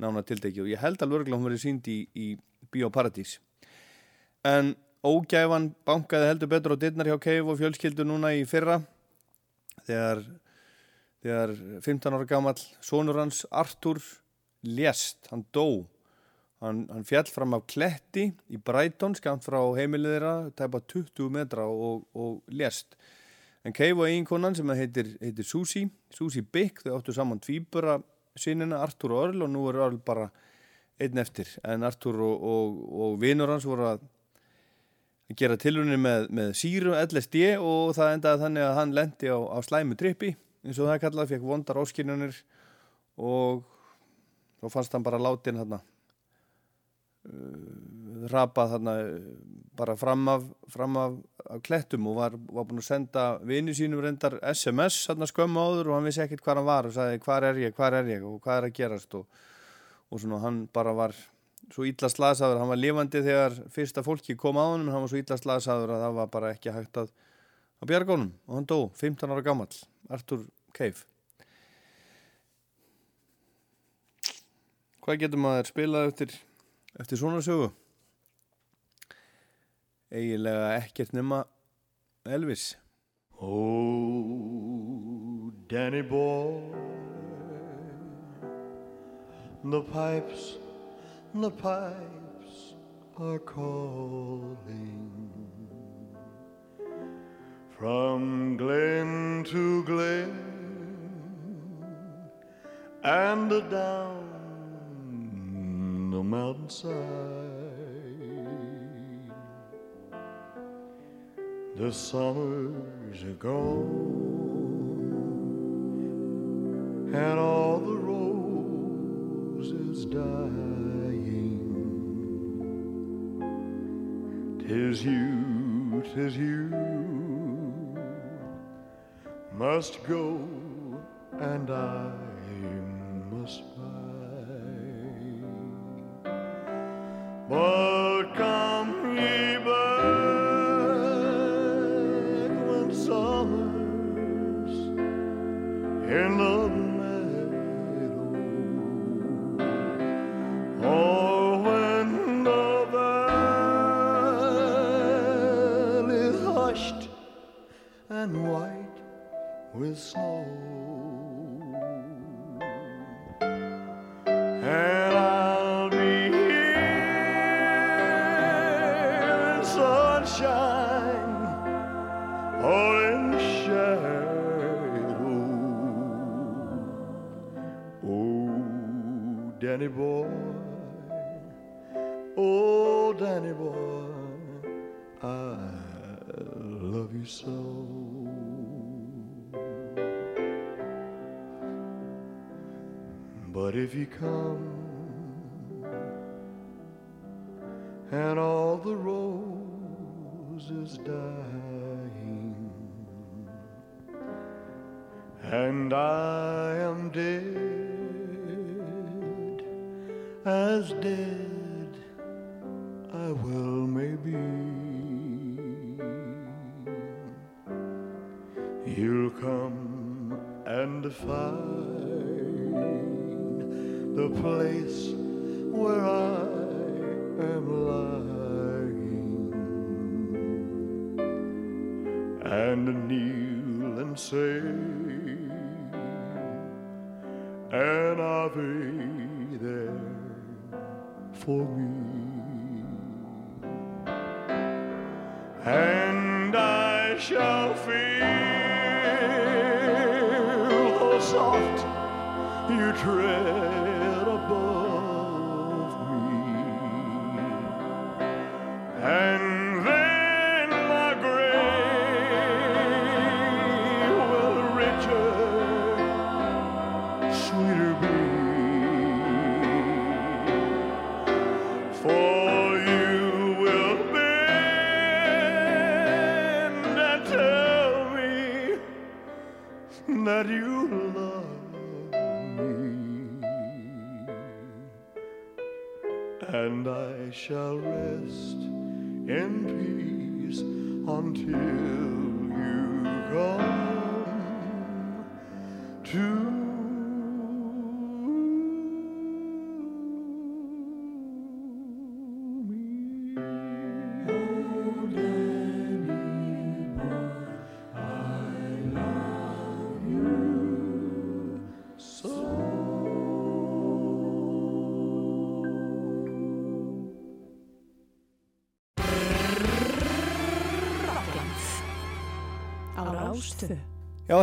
nána tildegi og ég held alveg að hún verður sínd í, í Bíóparadís en ógæfan bankaði heldur betur á dittnar hjá Cave og fjölskyldu núna í fyrra. Þegar þegar 15 ára gammal sonur hans Artur lést, hann dó. Hann, hann fjall fram af kletti í Brighton, skamt frá heimilið þeirra tæpa 20 metra og, og lést. En Cave og einkonan sem heitir, heitir Susi Susi Bick, þau áttu saman tvíbura sinina Artur og Örl og nú er Örl bara einn eftir. En Artur og, og, og vinur hans voru að gera tilvunni með, með síru LSD og það endaði þannig að hann lendi á, á slæmu trippi eins og það kallaði, fekk vondar áskynunir og þá fannst hann bara látin þarna uh, rapað þarna bara fram af, fram af, af klettum og var, var búin að senda vini sínum reyndar SMS þarna skömmu áður og hann vissi ekkert hvað hann var og sagði hvað er ég, hvað er ég? Og hvað er að gerast? Og, og svona hann bara var svo illa slasaður, hann var lifandi þegar fyrsta fólki kom á hann en hann var svo illa slasaður að það var bara ekki hægt að á bjargónum og hann dó 15 ára gammal Artur Cave. Hvað getur maður spilað eftir, eftir svona sögu? Eiginlega ekkert nema Elvis. Oh, Danny boy, the pipes, the pipes are calling from glen to glen and down the mountainside. The summers are gone and all the roses dying. Tis you, tis you must go and I must buy. But come ye snow. You come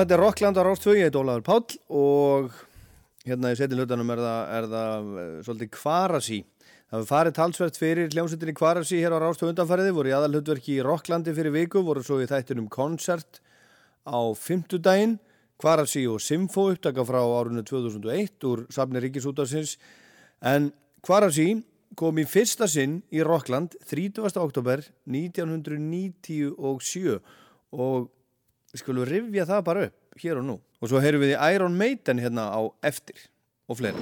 þetta er Rockland á Rástfögi, ég heit Ólafur Páll og hérna í setin hlutanum er það, er það eh, svolítið Kvarasi. Það hefur farið talsvert fyrir hljómsveitinni Kvarasi hér á Rástfögi undanfæriði, voru í aðal hlutverki í Rocklandi fyrir viku, voru svo í þættinum koncert á fymtudaginn, Kvarasi og Simfo upptaka frá árunni 2001 úr safni Ríkisútarsins, en Kvarasi kom í fyrsta sinn í Rockland 30. oktober 1997 og við skulum rifja það bara upp hér og nú. Og svo heyrum við í Iron Maiden hérna á eftir og fleira.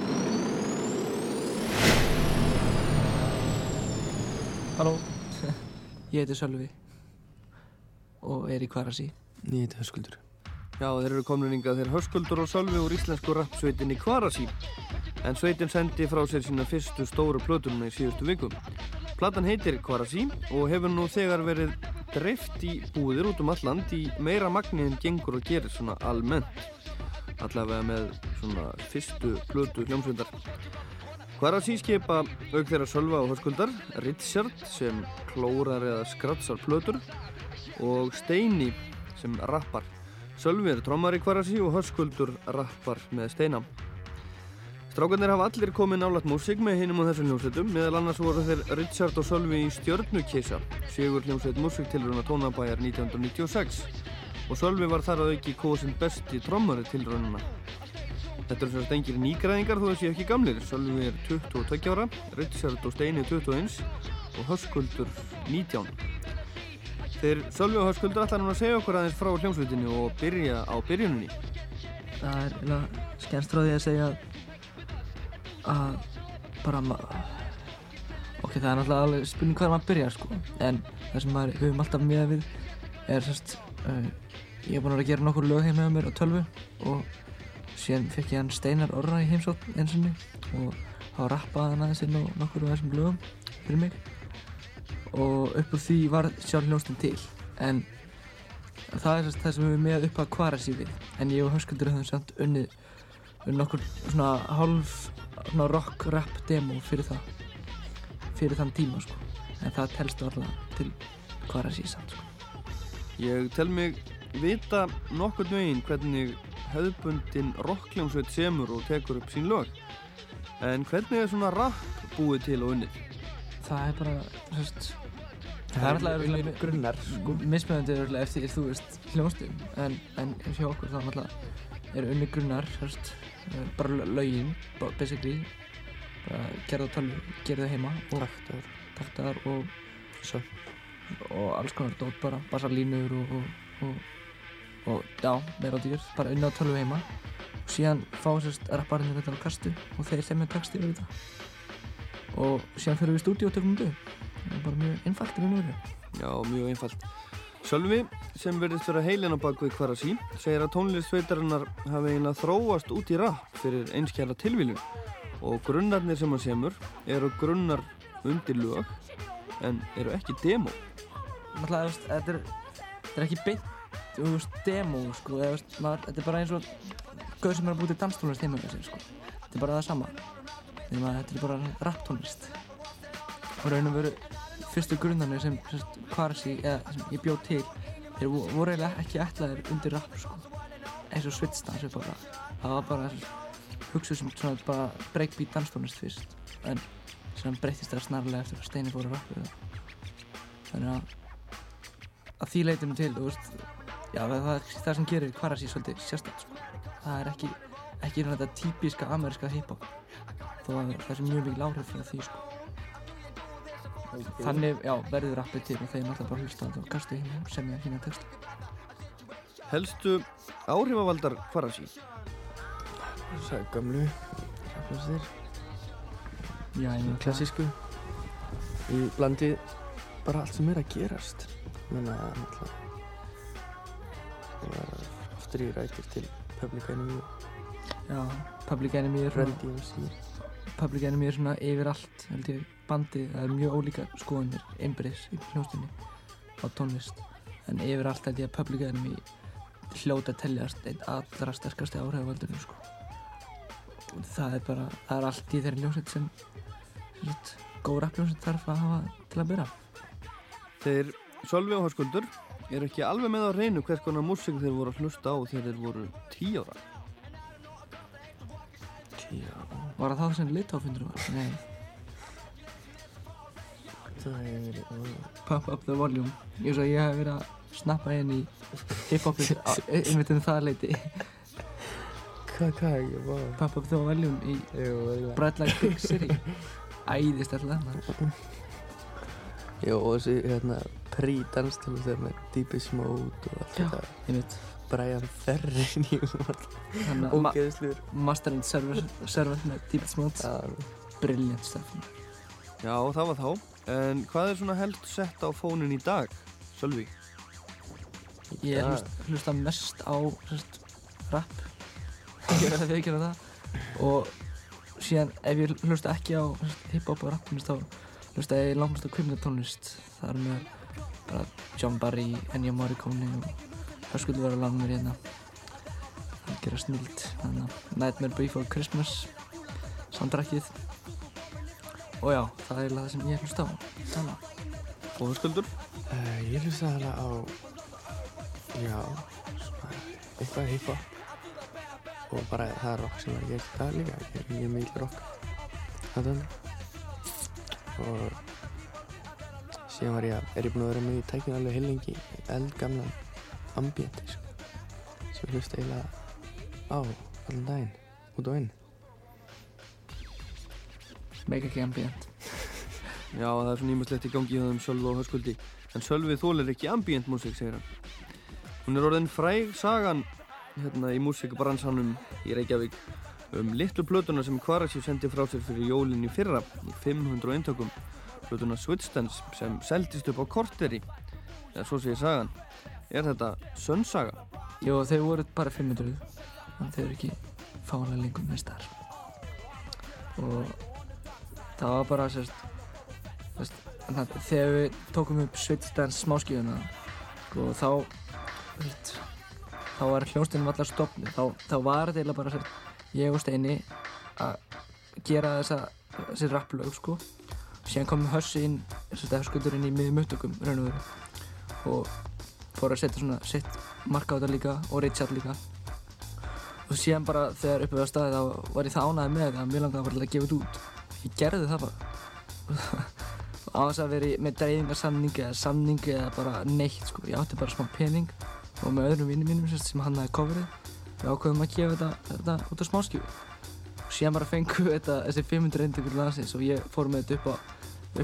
Halló, ég heiti Sölvi. Og er í Kvarasi. Ég heiti Höskuldur. Já, þeir eru komin hingað. Þeir Höskuldur og Sölvi úr íslensku rapsveitinni Kvarasi en sveitin sendi frá sér sína fyrstu stóru plötununa í síðustu vikum Platan heitir Kvarasi og hefur nú þegar verið dreift í búðir út um alland í meira magni en gengur og gerir svona almennt. Allavega með svona fyrstu plötu hljómsveindar Kvarasi skipa auk þeirra Sölva og Höskuldar Richard sem klórar eða skratsar plötur og Steini sem rappar. Sölvi er trommar í Kvarasi og Höskuldur rappar með Steina Strákarnir hafa allir komið nálat músík með hinum á þessum hljómsveitum, meðal annars voru þeir Richard og Sölvi í Stjörnukissa, sigur hljómsveit músíktilruna tónabæjar 1996 og Sölvi var þar að auki kóðsinn besti trommari tilraununa. Þetta eru sérst engir nýgræðingar þó þessi ekki gamlir, Sölvi er 22 ára, Richard og Steini 21 og Höskuldur 19. Þeir Sölvi og Höskuldur ætla núna að segja okkur aðeins frá hljómsveitinu og byrja á byrjuninni. Það er því að segja að bara ma- ok, það er náttúrulega alveg spurning hvað maður byrjar sko. En það sem maður höfum alltaf miða við er sérst uh, ég er búinn að að gera nokkur lög heim með mér á tölvu og síðan fekk ég hann Steinar Orra í heimsókn eins og þá rappaði hann aðeins inn á nokkur af þessum lögum fyrir mig. Og upp úr því var sjálf hljómsdyn til. En það er sérst það sem við með upp að kvara sér við en ég og Höskuldur höfum samt unnið unnið nokkur svona hálf svona rock rap demo fyrir það fyrir þann tíma sko en það telst alltaf til kvara sér samt sko Ég tel mig vita nokkurn veginn hvernig hefðbundin rockljómsveit semur og tekur upp sín lög. En hvernig er svona rap búið til og unnið? það er bara sérst Það er örugglega grunnar, sko. mismöðandi örugglega eftir þú veist hljómsdum en, en hjá okkur þá náttúrulega eru unni grunnar sérst eh, bara lögin bara basically bara gerða tölvu, gerða heima Taktar. taktar og Svo. og alls konar dót bara bassarlínur og, og, og, og já, meira dýr bara unni á tölvu heima og síðan fá sérst rapparinn þetta á kastu og þeir sem er texti yfir þetta og síðan fyrir við í stúdíu og tökum það er bara mjög einfalt í raun og veru Já, mjög einfalt. Sölvi, sem verðist vera heilin á bakvið Kvarasi, segir að tónlist sveitarinnar hafi eiginlega þróast út í rap fyrir einskjara tilvílun og grunnarnir sem hann semur eru grunnar undir lög en eru ekki demo. veist, þetta er, er ekki beint, veist, demo, sko, eða, maður, þetta er bara eins og gauð sem er að búið til danstónlist heima með sér, sko. Þetta er bara það sama. Þetta er bara rapptónlist. Og raun og veru, fyrstu grunnarnir sem, sérst, Kvarasi, eða sem ég bjóð til, þeir vo- voru eiginlega ekki ætlaðir undir rapp, sko. Eins og Svitsdans upp á það. var bara hugsuð sem svona bara breakbeat danstónlist fyrst en sem breytist það snarlega eftir að Steini fór að rappa við þannig að að því leytinu til þú veist já það, það, það sem gerir Kvarasi svolítið sérstætt sko. það er ekki ekki þetta típiska ameríska hip-hop þó að það er mjög mikil áhrif frá því sko. Þannig já verður rappið til og þeir náttúrulega bara hlusta og kastu hinn og semja hinn að texta. Helstu áhrifavaldar Kvarasi? Það er gamlu Rapplastir Já, ég meina Klassísku. Í blandi bara allt sem er að gerast. Menna náttúrulega Það var aftur í rækir til Public Enemy. Já, Public Enemy er Run DMC Public Enemy er svona yfir allt held ég bandi, það er mjög ólíka skoðanir einbyrðis í hljóstinni á tónlist en yfir allt held ég að Public Enemy hljóta að teljast einn allra sterkasti áhrifavaldurinn sko. og það er bara, það er allt í þeirri hljómsveit sem, góð rappljómsveit þarf að hafa til að byrja Þeir Sölvi og Hörskuldur er ekki alveg með á reynu hvers konar músík þeir voru að hlusta á þegar þeir voru tíu ára. Ára Var það það sem litáfundur var? Nei. Það hefur verið Pump up the volume. Ég svo ég hef verið að snappa inn í hiphopið einmitt um það leiti Hvað, hvað, ég var Pump up the volume í Bright Light Big City. Æðist alltaf Jó, og þessi hérna pre-danstölu þegar með Deepest Mode og allt Já, þetta. einmitt Brian Ferry Þannig að ma- Ógeðsluður Master and Server, server með Deepest Mode Brilliant stuff. Já, það var þá. En hvað er svona helst sett á fónin í dag, Sölvi? Ég dag? hlust, hlusta mest á sérst, rap. Ég verði að viðkjöna það. Og síðan ef ég hlusta ekki á hip-hop og rap þá hlusta ég langmest á kvikmyndatónlist. Það er með bara John Barry, Ennio Morricone og Hörskuldur var að lána mér hérna. Það gera snild Þannig að Nightmare Before Christmas Soundtrackið. Og já, það er eiginlega það sem ég hlusta á. Þannig Og Hörskuldur? Uh, ég hlusta alveg á Já svona, Eitthvað hip-hop. Og bara það er rock sem er í dag líka Ég er mjög mikil rock. Þannig Og Síðan var ég að, er ég búinn að vera með í tækinu alveg heilengi eldgamlan ambienti sko, sem ég hlusta eiginlega á allan daginn, út og inn. Mega ekki ambient Já, það er svona ímestlegt í gangi hjá þeim Sölvi og Hörskuldi. En Sölvi þólir ekki ambient músík, segir hann. Hún er orðin fræg sagan hérna í músíkbransanum í Reykjavík um litlu plötuna sem Kvarasi sendi frá sér fyrir jólinn í fyrra í 500 eintökum. Plötuna Switchdance sem seldist upp á korteri eða svo segir sagan er þetta sönnsaga? Jó, þau voru bara 500 þannig þau eru ekki fálega lengur með starf og það var bara sérst, sérst, þannig, að þegar við tókum upp Switchdance smáskíðuna og þá sérst, þá var hljónsteinum allar stopni þá, þá var þetta bara sérst, ég og Steini að gera þessa þessi rapplög sko. Síðan kom Hössi inn höskuldur inn í miðjum upptökum raun og veru. Og fór að setja svona sitt marka á þetta líka og Richard líka. Og síðan bara þegar uppið á staði þá var ég það ánæði með það að mér langaði bara að gefa þetta út. Ég gerði það bara. Á þess að vera með dreifingarsamning eða samning eða bara neitt sko. Ég átti bara smá pening og með öðrum vinnum mínum sem hannaði coverið við ákveðum að gefa þetta, þetta út á smáskjöfu og síðan bara fengum við þetta þessi 500 eintökur landsins og ég fór með þetta upp, á,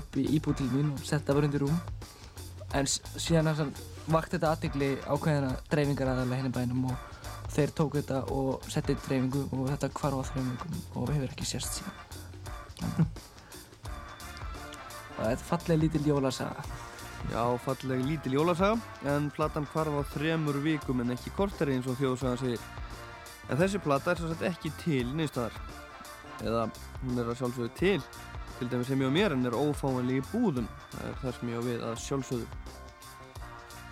upp í íbúð til mín og setta bara undir rúm. En síðan er vakt þetta aðtegli ákveðina dreifingar aðalega henni bænum og þeir tóku þetta og setti dreifingu og þetta þreim vikum og hefur ekki sérst síðan. Og þetta er falleg lítil jólasaga. Já, falleg lítil jólasaga en platan hvarf á þremur vikum en ekki korteri eins og þjóðsagan segir. En þessi plata er svo sett ekki til neistadar eða hún er að sjálfsögðu til til dæmis sem ég og mér en er ófáanlega í búðum. Það er það sem ég á við að sjálfsögðu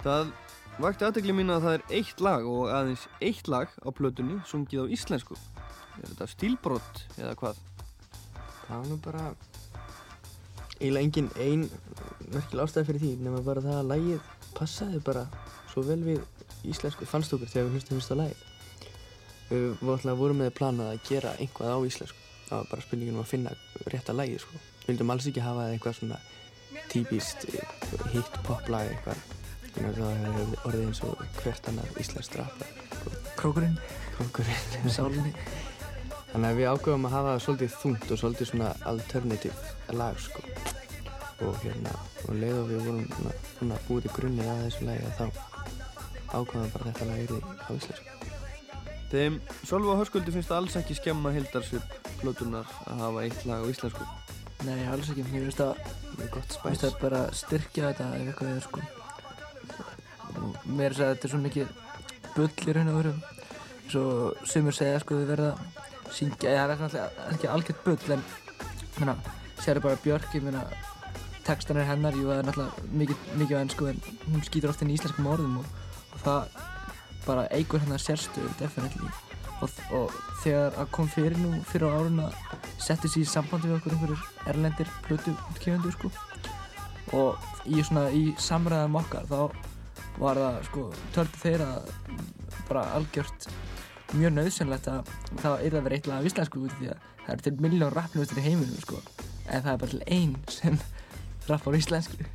Það vakti aðtegli mín að það er eitt lag og aðeins eitt lag á plötunni sungið á íslensku er þetta stílbrott eða hvað? Það var nú bara eiginlega engin ein merkilega ástæði fyrir því nema bara það að lægið passaði bara svo vel við íslensku fannst okkur þegar við hlustum fyrst á lægið Við vorum, vorum með planað að gera einhvað á íslensku. Það var bara spurningin um að finna rétta lægi, sko. Við vildum alls ekki hafa eitthvað svona típist hitt poplag eitthvað. Að það hefur orðið eins og hvert annað íslenskt rap. Krókurinn. Krókurinn. Sálinni. Þannig að við ákveðum að hafa það svolítið þungt og svolítið svona alternative lag, sko. Og hérna, og leið og við vorum svona, búið í grunnið að þessu lagi að þá ákveðum bara að þetta lag yrði á íslensku. Þeim Sölva og Hörskuldi finnst alls ekki skemma hildarsvip plötunar að hafa eitt lag á íslensku. Nei, alls ekki. Mér finnst það, gott mér finnst það bara styrkja þetta ef eitthvað er sko. Og mér er að þetta er svo mikið bull í raun og veru. Svo sumur segja sko við verða að syngja, það er náttúrulega ekki algjört bull en menna, sér bara Björk, ég meina textan er hennar, jú það er náttúrulega mikið, mikið á ennsku en hún skýtur oft inn í íslenskum orðum og, og það bara eigur hennar sérstöðu definitely og, og þegar að kom fyrir nú fyrir á árun að setja sér í sambandi við okkur einhverjir erlendir plötu útkjöfundur sko og í svona í samræðum okkar þá var það sko töldu þeir að bara algjört mjög nöðsynlegt að það er að vera eitthvað af íslensku út því að það eru til miljón rappnústur í heiminum sko. En það er bara til einn sem rappar á íslensku.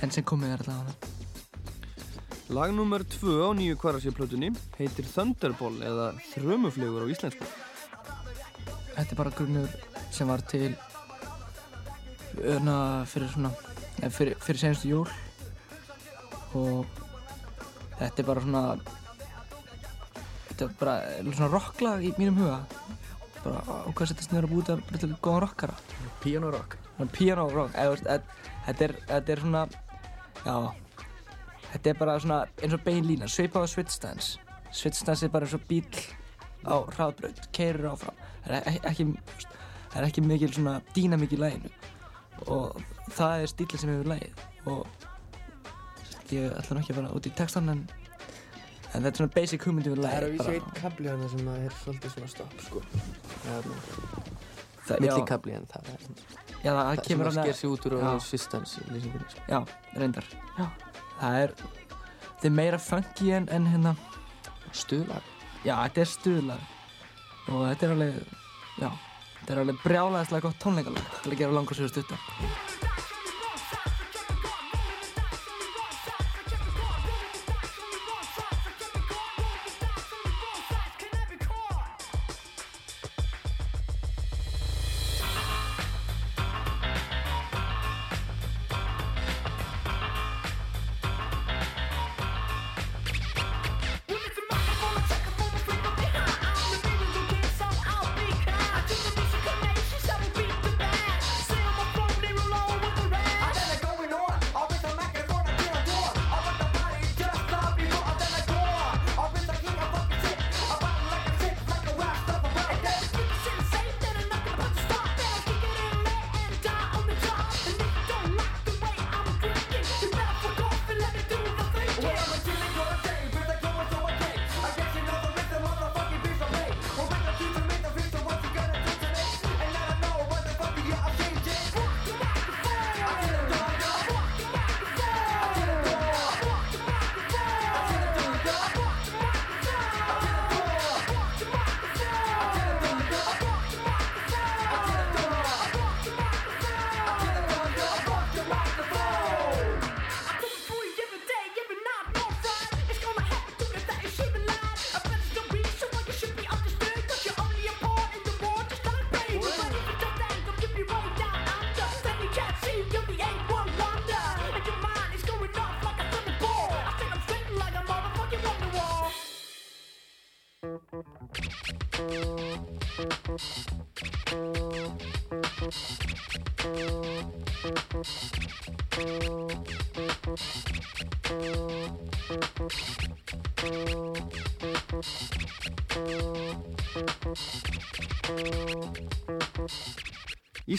En sem komið er alltaf á það Lag nummer 2 á nýju kvarasíplötunni heitir Thunderball eða Þrömuflegur á íslensku. Þetta er bara grunnur sem var til öðna fyrir svona fyrir, fyrir senstu jól og þetta er bara svona þetta er bara svona rocklag í mínum huga. Bara á hvað setjast niður að búið þetta bara til góðan rockara? Piano rock. Piano rock, þetta- er, er svona já þetta er bara svona eins og bein lína svipað á switchstance switchstance er bara eins og bíl á hraðbraut keirir áfram. Það er ekki, það er ekki mikil svona dýnamík í læginu og það er stílinn sem hefur lægið og ég ætla nú ekki að fara út í textan en, en þetta er svona basic hugmyndi við Það er að vísa einn kabli hana sem að er svolítið svona stopp sko. Það- Milli já. kabli en það er Já, það það kemur sem að sker sig út úr á Sistans lýsingunni sko. Já, reyndar Já. Það er Þetta er meira funky en, en hérna Stuðlag Já, þetta er stuðlag Og þetta er alveg Já, þetta er alveg brjálæðislega gott tónleikalag til að gera langur sér stutta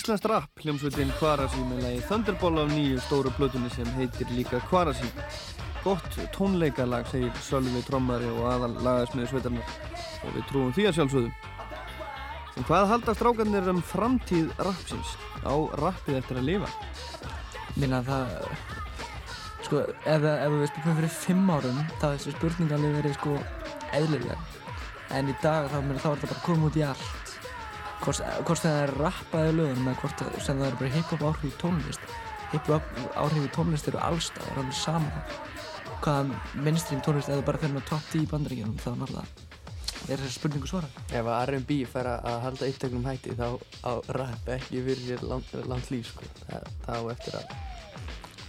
Íslands rap hljómsveitin Kvarasi með lagi Thunderball af nýju stóru plötunni sem heitir líka Kvarasi. Gott tónleikalag segir Sölvi Trommari og aðal lagasmiði sveitarnar og við trúum því að sjálfsögðu. En hvað halda strákarnir um framtíð rapsins? Á rappið eftir að lifa? Minna það Sko, ef, ef við spilum fyrir fimm árum þá þessi spurning alveg verið sko eðlilega en í dag þá, meina, þá er þetta bara komið út í allt hvort, hvort það er rappaði lögum eða hvort það- sem það er bara hip-hop áhrif í tónlist. Hip-hop áhrif í tónlist eru allstað, er alveg sama hvaða mainstream tónlist eða bara fyrir með top 10 í bandaríkjunum þá náttúrulega er þessi spurningu svarað? Ef að R&B fær að halda upptöknum hætti þá á rap ekki fyrir langt, líf sko. Það, það á eftir að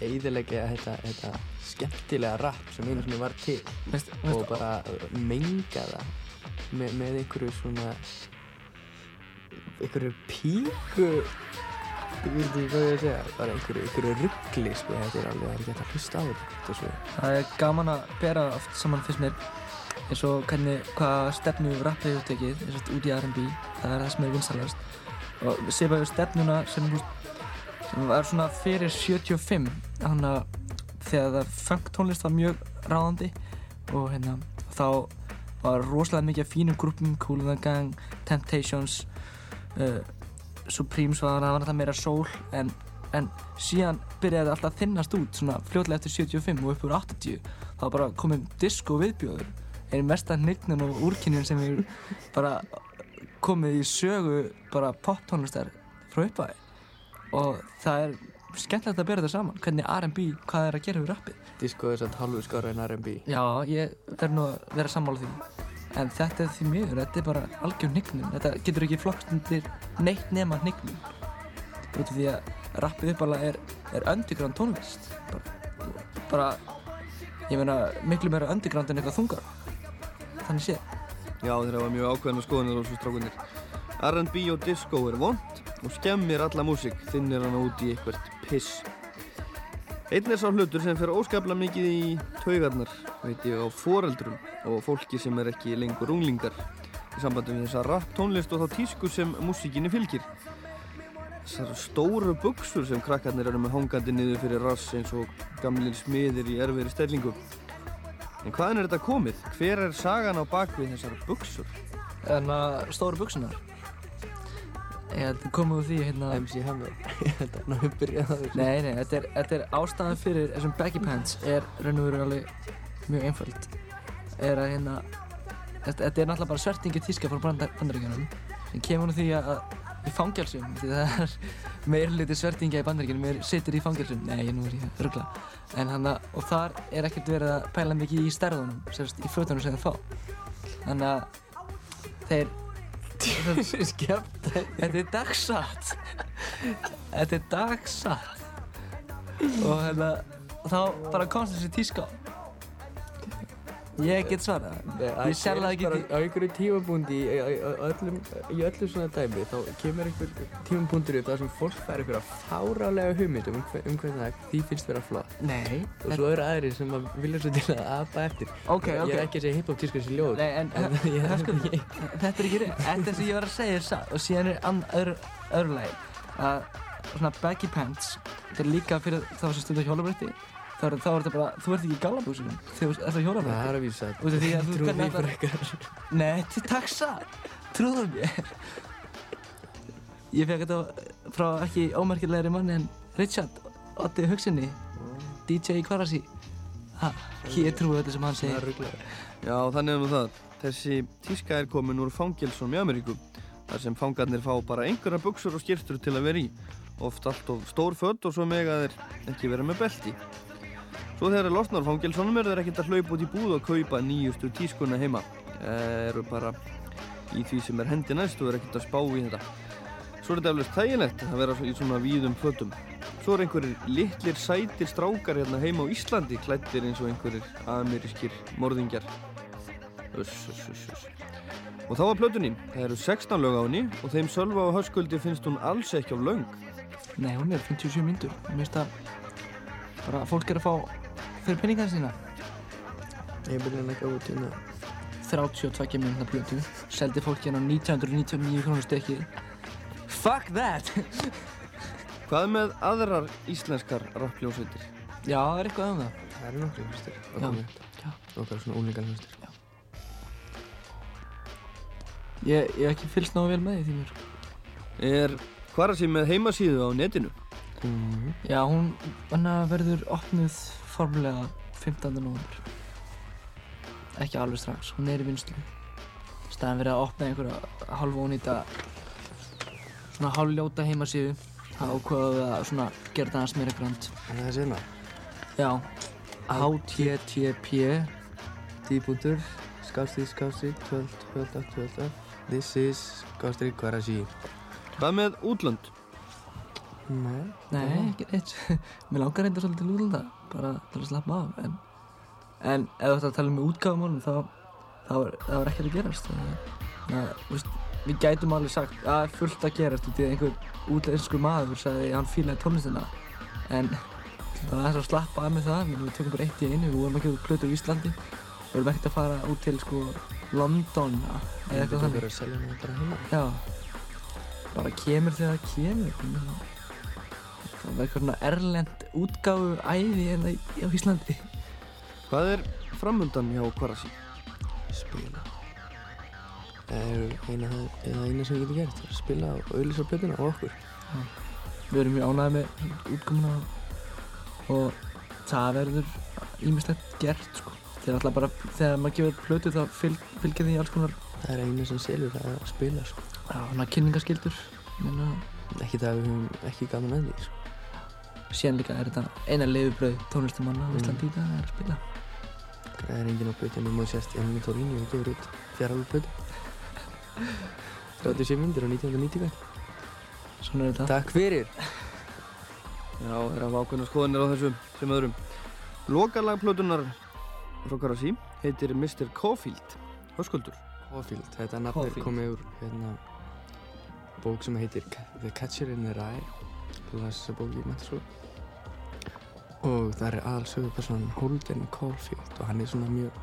eiðilegja þetta, þetta skemmtilega rap sem einu sinni var til Veist- og bara menga það með, með einhverju svona einhverju píku ég veit ekki hvað ég að segja bara einhverju, einhverju ruggli sko. þetta er alveg, það er ekki hægt að hlusta á þetta. Það er gaman að bera oft saman fyrst mér eins og hvernig, hvaða stefnu rappið hefur tekið eins og út í R&B það er það sem er vinsalast og séum bara stefnuna sem, sem var svona fyrir 75 þannig að þegar það funk tónlist var mjög ráðandi og hérna þá var rosalega mikið fínum grúpum Cool and the Gang, Temptations uh, Supremes var það var alltaf meira soul en, en síðan byrjaði það alltaf að þinnast út svona fljótlega eftir 75 og upp úr 80 þá bara komið disco viðbjóður einn mesta hnygnun og úrkynjun sem er bara komið í sögu bara pop-tónlistar frá uppæði og það er skemmtilegt að bera þetta saman hvernig R&B, hvað er að gera við rappið? Disco er satt halvu skára en R&B Já, ég verð nú að vera sammála því en þetta er því miður, þetta er bara algjör hnygnun þetta getur ekki flokkst undir neitt nema hnygnun út af því að rappið uppalega er, er underground tónlist. Bara, bara ég meina miklu meira underground en eitthvað þungar. Þannig séð. Já, þeir hafa mjög ákveðna skoðanir á þessu strákunir. R&B og disco er vond og skemmir alla músík, þinnir hana út í eitthvert piss. Einn er sá hlutur sem fer óskaplega mikið í taugarnar, veit ég, á foreldrum og fólki sem er ekki lengur unglingar í sambandi við þessa rap tónlist og þá tísku sem músíkinni fylgir. Þessar stóru buksur sem krakkarnir eru með hangandi niður fyrir rass eins og gamlir smiðir í erfiðri stellingu. En hvaðan er þetta komið? Hver er sagan á bakvið þessar buksur? En að stóru buksunar Ég komið úr því hérna. MC Hammer Þetta er náttúrulega byrjað á þessu. Nei, nei, þetta er, þetta er ástæðan fyrir þessum baggy pants er raun og veru alveg mjög einföld. Er að hérna þetta, þetta er náttúrulega bara svertingi tíska frá bandar, bandaríkjunum. Sem kemur úr því að, að í fangelsum því það er meir liti svertingja í bandaríkjunum meir situr í fangelsum. Nei, nú er ég að ruggla en hann að, og þar er ekkert verið að pæla mikið í stærðunum sérst, í fötunum sem þeir fá. Þannig að þeir Þetta er dagsatt Þetta er dagsatt Og hérna Þá bara komst þessi tíska Ég get svarað. Ég selða ekki bara á einhverju tímabundi í, öllum, í öllu svona dæmi þá kemur einhver tímabundi upp þar sem fólk fær einhverja fárálega hugmyndum um, um hvernig það því finnst vera flott. Nei og svo eru aðrir sem að vilja svo til að apa eftir. Ok, ég ok. er ekki að segja hip-hop tískur sem ljóð Nei, en, en ég, höskum, þetta er ekki rétt. Þetta sem ég var að segja er satt og síðan er öðru, öðru lagi að svona baggy pants þetta er líka fyrir þá sem stundar hjólabrætti þá er, er þetta bara, þú ert ekki í gallabúsunum þegar þú ert á hjólabrætti Það er að vísa að þú Trúðu ætlar- frekar. Nei, til takk satt Trúðu mér. Ég fekk þetta frá ekki ómerkilegri manni en Richard Otti Hugsinni DJ Kvarasi ég trúi þetta sem hann Það er segir Já, þannig er nú það. Þessi tíska er komin úr fangilsum í Ameríku, þar sem fangarnir fá bara einhverja buksur og skýrtur til að vera í. Oft allt of stór född og svo mega þeir ekki vera með belti. Svo þegar þeir losnar úr fangilsunum eru þeir ekkert að hlaupa út í búð og kaupa nýjustu tískuna heima. Eru bara í því sem er hendi næst og eru ekkert að spá í þetta. Svo er þetta eflust þægilegt að vera í svona víðum fötum. Svo er einhverjir litlir sætir strákar hérna heima á Íslandi klættir eins og einhverjir amerískir morðingjar. Uss, uss, uss, uss. Og þá var plötunin. Það eru 16 lög á henni og þeim Sölva og Höskuldi finnst hún alls ekki of löng. Nei, hún er 57 myndur Mér finnst að bara fólk er að fá fyrir penningarna sína Ég byrja að gáða út hérna 32 mínúna blötu seldi fólki hérna á 1999 krónur stykkið Fuck that Hvað með aðrar íslenskar rappljónsveitir? Já, það er eitthvað um það Það eru nokkru hlustir Já. Já. Nokkru svona úlingar hlustir Ég, ég hef ekki fylgst náðu vel með því því mér Er Kvarasi með heimasíðu á netinu? Mhm. Já, hún verður opnuð formulega 15. november Ekki alveg strax, hún er í vinslu staðan verið að opna einhverja hálfónýta svona hálfljóta heimasíðu. Þá ákvaðum við að svona gera þetta aðeins meira grönd En það er sérna? Já. HTTP Tíbúndur, skástrík, skástrík, 12, 12, 12, 12 This is skástrík Karachi Hvað með útlönd? Nei. Nei, ekki neitt. Mér langar reynda svolítið til útlanda bara til að slappa af en, en ef þú ætti að tala um útgáfumálum þá þá er, er ekkert að gerast þannig að við gætum alveg sagt að það er fullt að gerast út í einhver útlensku maður sagði að hann fílaði tónlistina. En það er að slappa af með það við tökum bara eitt í einu, við vorum ekki út plötur í Íslandi við vorum ekkert að fara út til sko London eða eitthvað að Já, bara kemur þegar það kemur. Það var eitthvað svona erlend útgáfu æði en það á Íslandi. Hvað er framöndan hjá Kvarasi? Spila Það er eina, eina, sem við getum gert er að spila og auðvitað plötuna og okkur Já. Við erum mjög ánægði með útgáfuna og það verður ímislegt gert sko. Þegar alltaf bara, þegar maður gefur plötu þá fylg, fylgja því alls konar Það er eina sem selur það að spila sko. Já, svona kynningaskildur Menna, Ekki það að við höfum ekki gaman að því sko. Síðan líka er þetta eina leiðubröð tónlistamanna á Íslandi í dag að er að spila. Það er engin á plötinu og sérst Emil Torini og gefur út plötu 37 myndir á 1990 Svona er þetta. Takk fyrir. Já, það er að ákveðna skoðanir á þessu sem öðrum. Lokalag plötunar frá Kvarasi heitir Mr. Caulfield Höskuldur. Caulfield, þetta nafn er komið úr hérna, bók sem heitir The Catcher in the Rye. Þú las þessa bók í mentaskóla og það er aðal sögupersonan Holden Caulfield og hann er svona mjög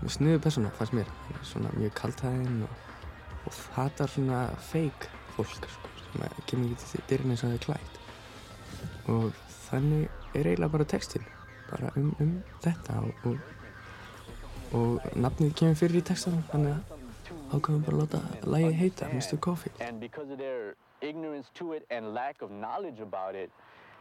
mjög sniðu persóna, fannst mér hann er svona mjög kaltæðinn og, og hatar svona fake fólk sko, sem kemur ekki til dyrinn eins og það er klætt og þannig er eiginlega bara textin bara um, um þetta og, og, og nafnið kemur fyrir í textanum þannig að ákveðum bara að láta lagið heita Mr. Caulfield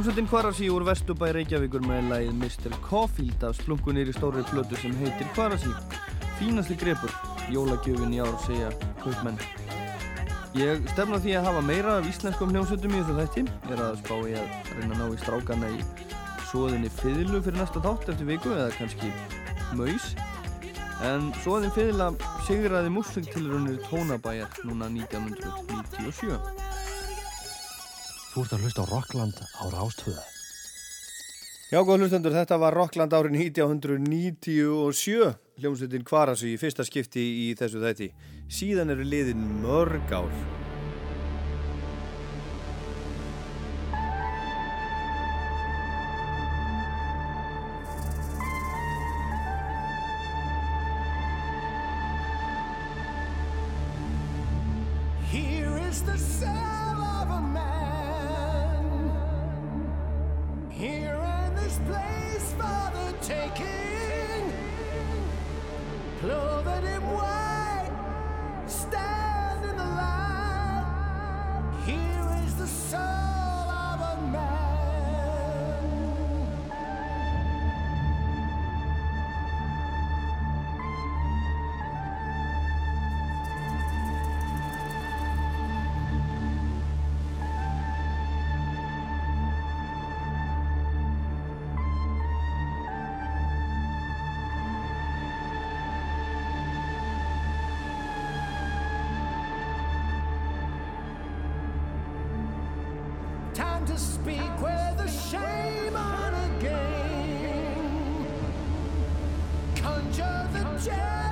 Hljómsveitin Kvarasi úr Vesturbæ Reykjavíkur með lagið Mr. Caulfield af splunkunir í stóri plötu sem heitir Kvarasi. Fínasti grepur, jólagjöfin í ár segja kaupmenn. Ég stefna því að hafa meira af íslenskum hljómsveitum í þessu þætti. Ég er að spá í að reyna að ná í strákana í svoðinni fiðlu fyrir næsta þátt eftir viku eða kannski maus. En svoðin fiðla sigraði músiktilrunir tónabæjar núna 1997. Þú ert að hlusta á Rockland á Rástvöða. Já, góð hlustandur, þetta var Rockland árin 1997, hljómsveitin Kvarasi í fyrsta skipti í þessu þætti. Síðan eru liðin mörg ár. Here is the sound of a man taking, clothed in white. to speak with a shame on a game, Conjure the dead.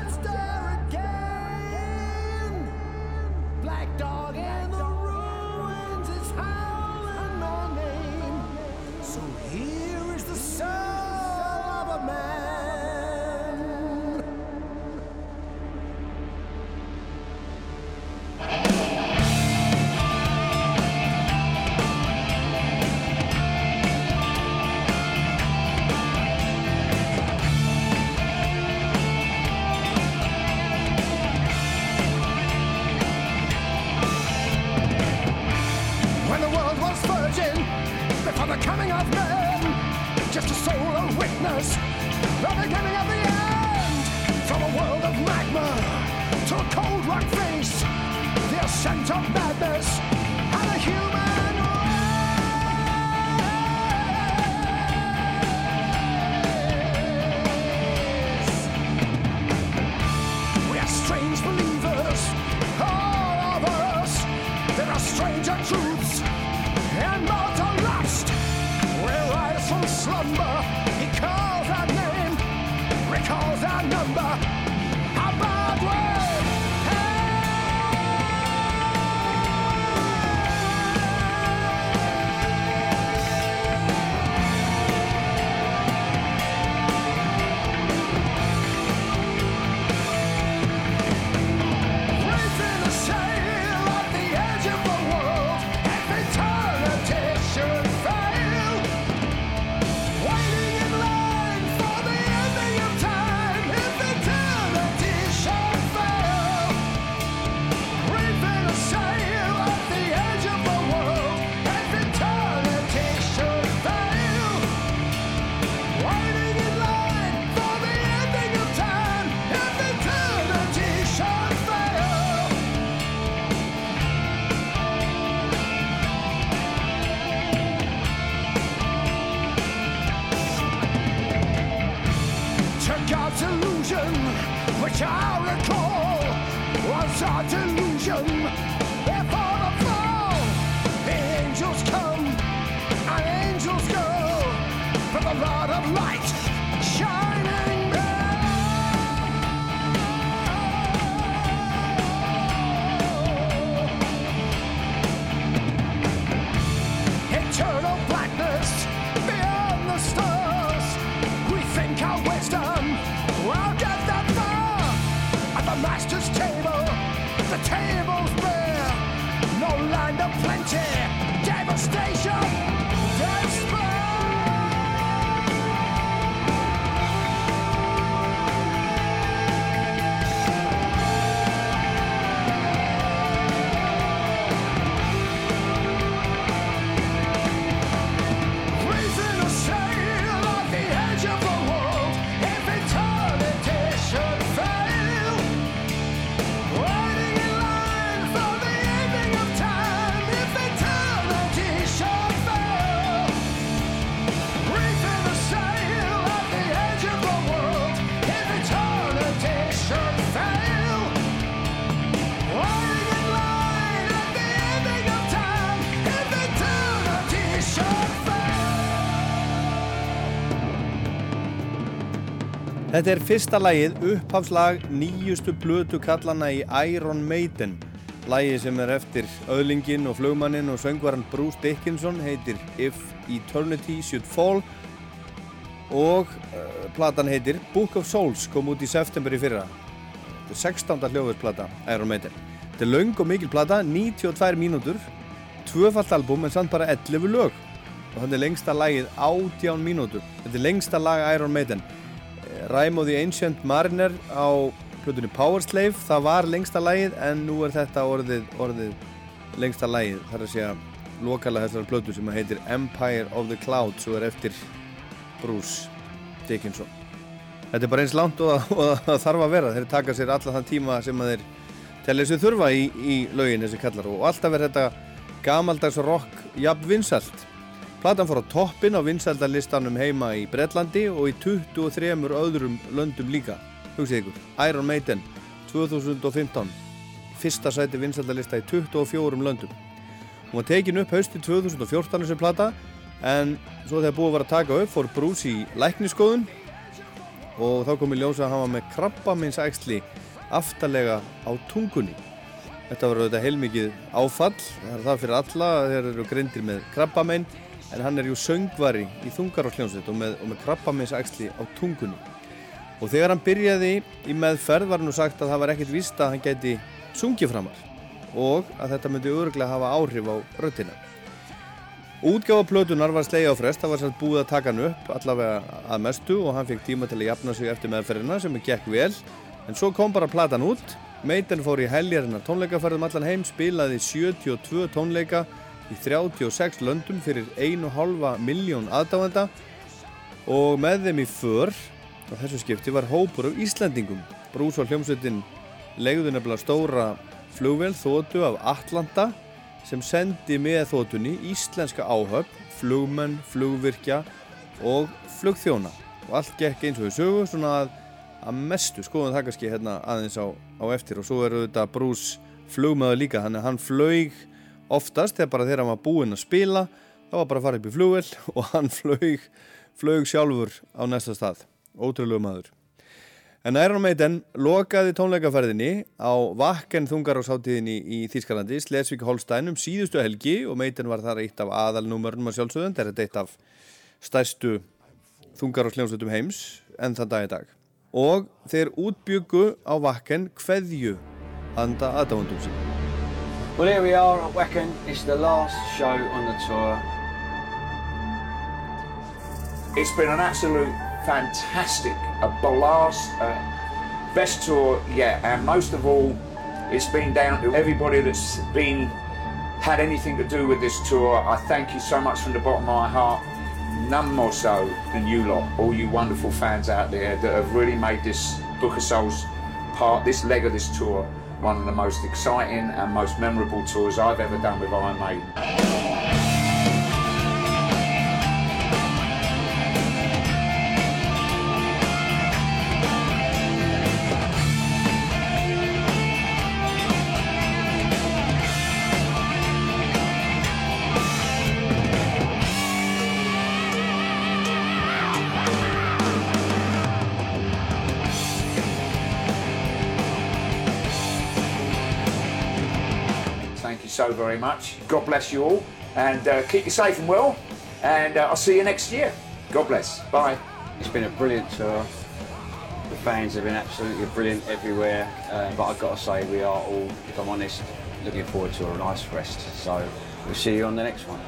Er fyrsta lagið, upphafslag nýjustu blötu kallana í Iron Maiden. Lagið sem er eftir öðlingin og flugmannin og söngvaran Bruce Dickinson heitir If Eternity Should Fall og uh, platan heitir Book of Souls, kom út í september í fyrra. Þetta er 16. hljóðversplata Iron Maiden. Þetta er laung og mikil plata, 92 mínútur, tvöfallt album en samt bara 11 lög og þetta er lengsta lagið 18 mínútur. Þetta er lengsta lag Iron Maiden. Rime of the Ancient Mariner á hlutunni Power Slave, það var lengsta lagið en nú er þetta orðið, orðið lengsta lagið. Það er að segja lokala þessar plötu sem heitir Empire of the Clouds og er eftir Bruce Dickinson. Þetta er bara eins langt og það, þarf að vera. Þeir taka sér alla þann tíma sem þeir tellið sér þurfa í, í lögin þessi kallar og alltaf er þetta gamaldags rock jafn vinsalt. Platan fór á toppin á vinsaldalistanum heima í Breitlandi og í 23 öðrum löndum líka. Hugsið ykkur, Iron Maiden 2015, fyrsta sæti vinsaldalista í 24 löndum. Hún var tekin upp hausti 2014 þessi plata en svo þegar búið var að taka upp fór Bruce í lækniskoðun og þá kom í ljósa að hann var með krabbaminsæksli aftalega á tungunni. Þetta var auðvitað heilmikið áfall, það er það fyrir alla, þeir eru greindir með krabbamenn en hann er jú söngvari í þungarársljónsveit og og með krabbaminsæksli á tungunni. Og þegar hann byrjaði í meðferð var hann nú sagt að það var ekkert víst að hann gæti sungið framar og að þetta myndi öruglega hafa áhrif á röttina. Útgáfa plötunar var slegið á frest, það var svolítið búið að taka hann upp allavega að mestu og hann fekk tíma til að jafna sig eftir meðferðina sem gekk vel en svo kom bara platan út, Maiden fór í heljarinnar tónleikaferðum allan heim, spilaði 72 tónleika í 36 löndum fyrir 1,5 miljón aðdáðanda og með þeim í för á þessu skipti var hópur af Íslandingum. Brús og hljómsveitin legðu nefnilega stóra flugvél þótu af Atlanta sem sendi með þótunni íslenska áhöfn, flugmenn, flugvirkja og flugþjóna. Og allt gekk eins og við sögum svona að, að mestu, skoðum það kannski hérna aðeins á, á eftir. Og svo eru þetta Brús flugmaður líka, þannig að hann flög oftast þegar bara þegar hann var búinn að spila þá var bara að fara upp í flugvel og hann flög, flög sjálfur á næsta stað, ótrúlegu maður. En Iron Maiden lokaði tónleikaferðinni á Vakken þungarásáttíðinni í Þýskalandi Slesvík Holstein um síðustu helgi og Maiden var þar eitt af aðalnúmörnum að sjálfsögðan, þetta er eitt af stærstu þungarásljónsveitum heims en þann dag í dag. Og þeir útbyggu á Vakken hverju handa aðdáðundum sín Well, here we are at Wacken. It's the last show on the tour. It's been an absolute fantastic, a blast, uh, best tour yet, and most of all, it's been down to everybody that's been had anything to do with this tour. I thank you so much from the bottom of my heart. None more so than you lot, all you wonderful fans out there that have really made this Book of Souls part, this leg of this tour, one of the most exciting and most memorable tours I've ever done with Iron Maiden. Very much. God bless you all, and uh, keep you safe and well. And uh, I'll see you next year. God bless. Bye. It's been a brilliant tour. The fans have been absolutely brilliant everywhere. Uh, but I've got to say, we are all, if I'm honest, looking forward to a nice rest. So we'll see you on the next one.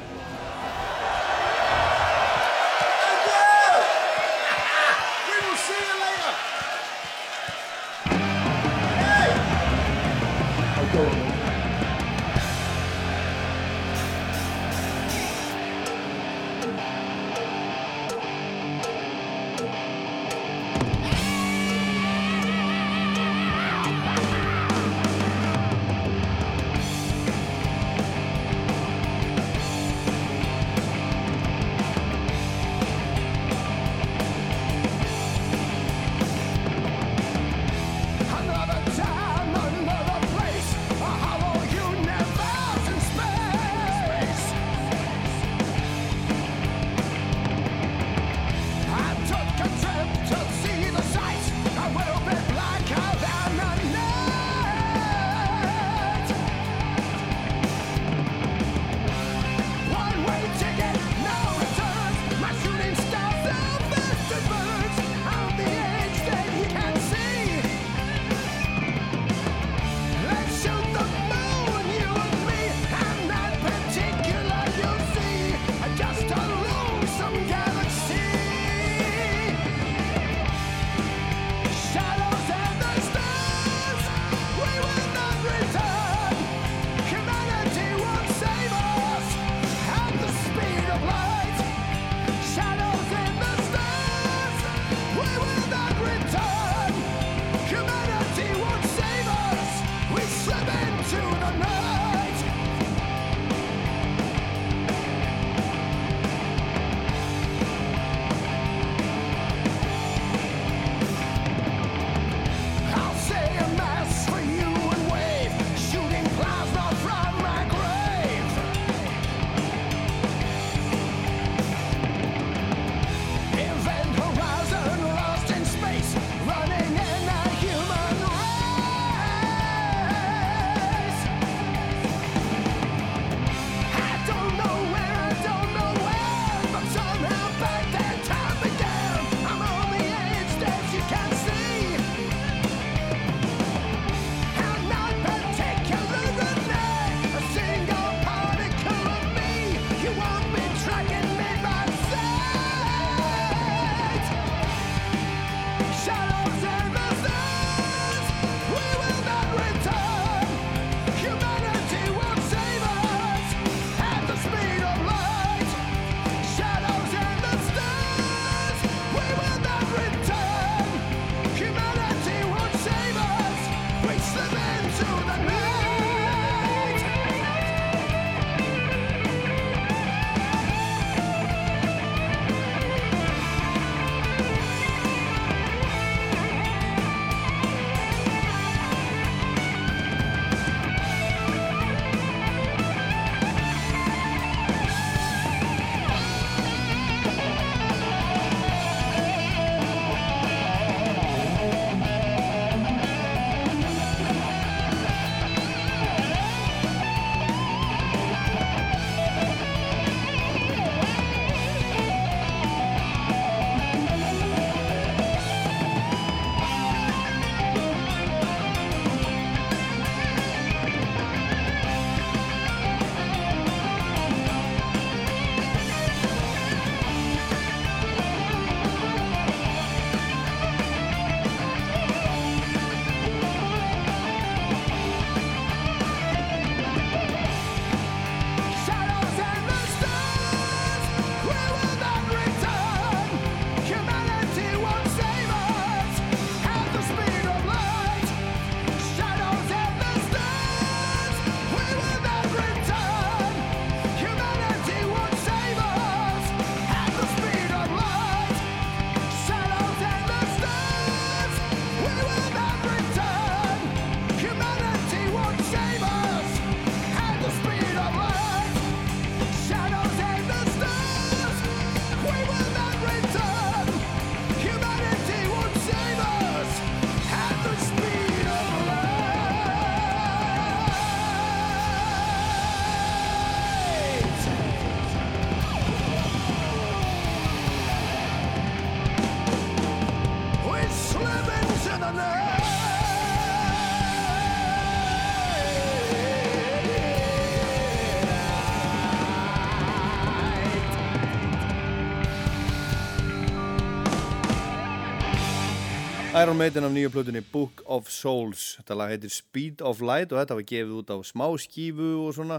Iron Maiden af nýju plötunni Book of Souls. Þetta lag heitir Speed of Light og þetta var gefið út á smá skífu og svona.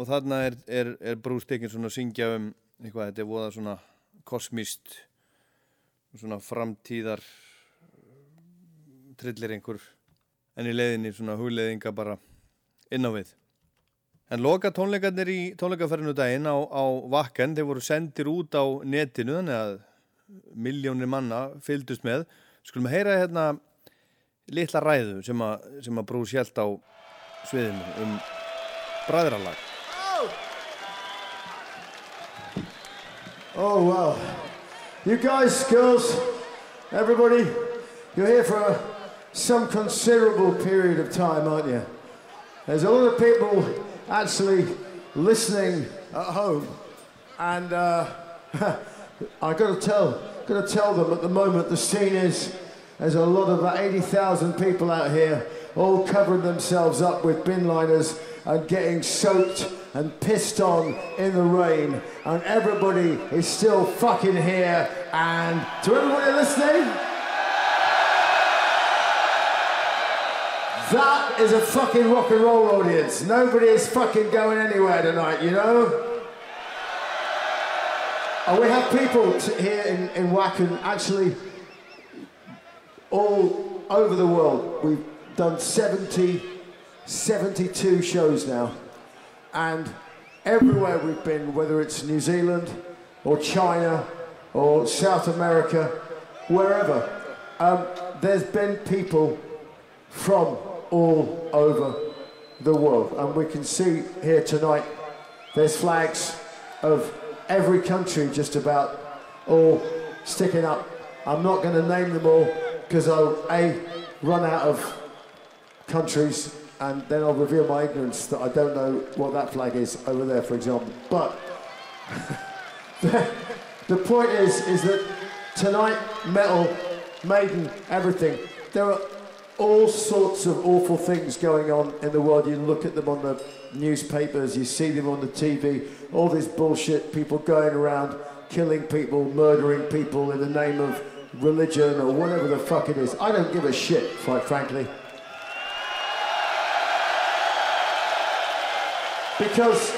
Og þarna er, er, er Bruce Dickinson að syngja um eitthvað, þetta er voða svona kosmist svona framtíðar trillir einhver. En í leiðinni svona hugleiðinga bara inn á við. En loka tónleikarnir í tónleikaferðinu daginn á, á Vakken, þeir voru sendir út á netinu þannig að miljónir manna fylgdust með. Skulum að heyra hérna litla ræðu sem að, að brús hjælt á sviðinu um bræðralag. Oh, wow. You guys, girls, everybody, you're here for some considerable period of time, aren't you? There's a lot of people actually listening at home, and uh, I got to tell, got to tell them at the moment the scene is there's a lot of about 80,000 people out here, all covering themselves up with bin liners and getting soaked and pissed on in the rain, and everybody is still fucking here. And to everybody listening. That is a fucking rock and roll audience. Nobody is fucking going anywhere tonight, you know? And we have people here in, in Wacken actually all over the world. We've done 70, 72 shows now. And everywhere we've been, whether it's New Zealand or China or South America, wherever, um, there's been people from all over the world. And we can see here tonight there's flags of every country just about all sticking up. I'm not going to name them all because I'll A, run out of countries and then I'll reveal my ignorance that I don't know what that flag is over there, for example. But the, point is, is that tonight, metal, Maiden, everything, there are all sorts of awful things going on in the world. You look at them on the newspapers, you see them on the TV, all this bullshit, people going around killing people, murdering people in the name of religion or whatever the fuck it is. I don't give a shit, quite frankly. Because,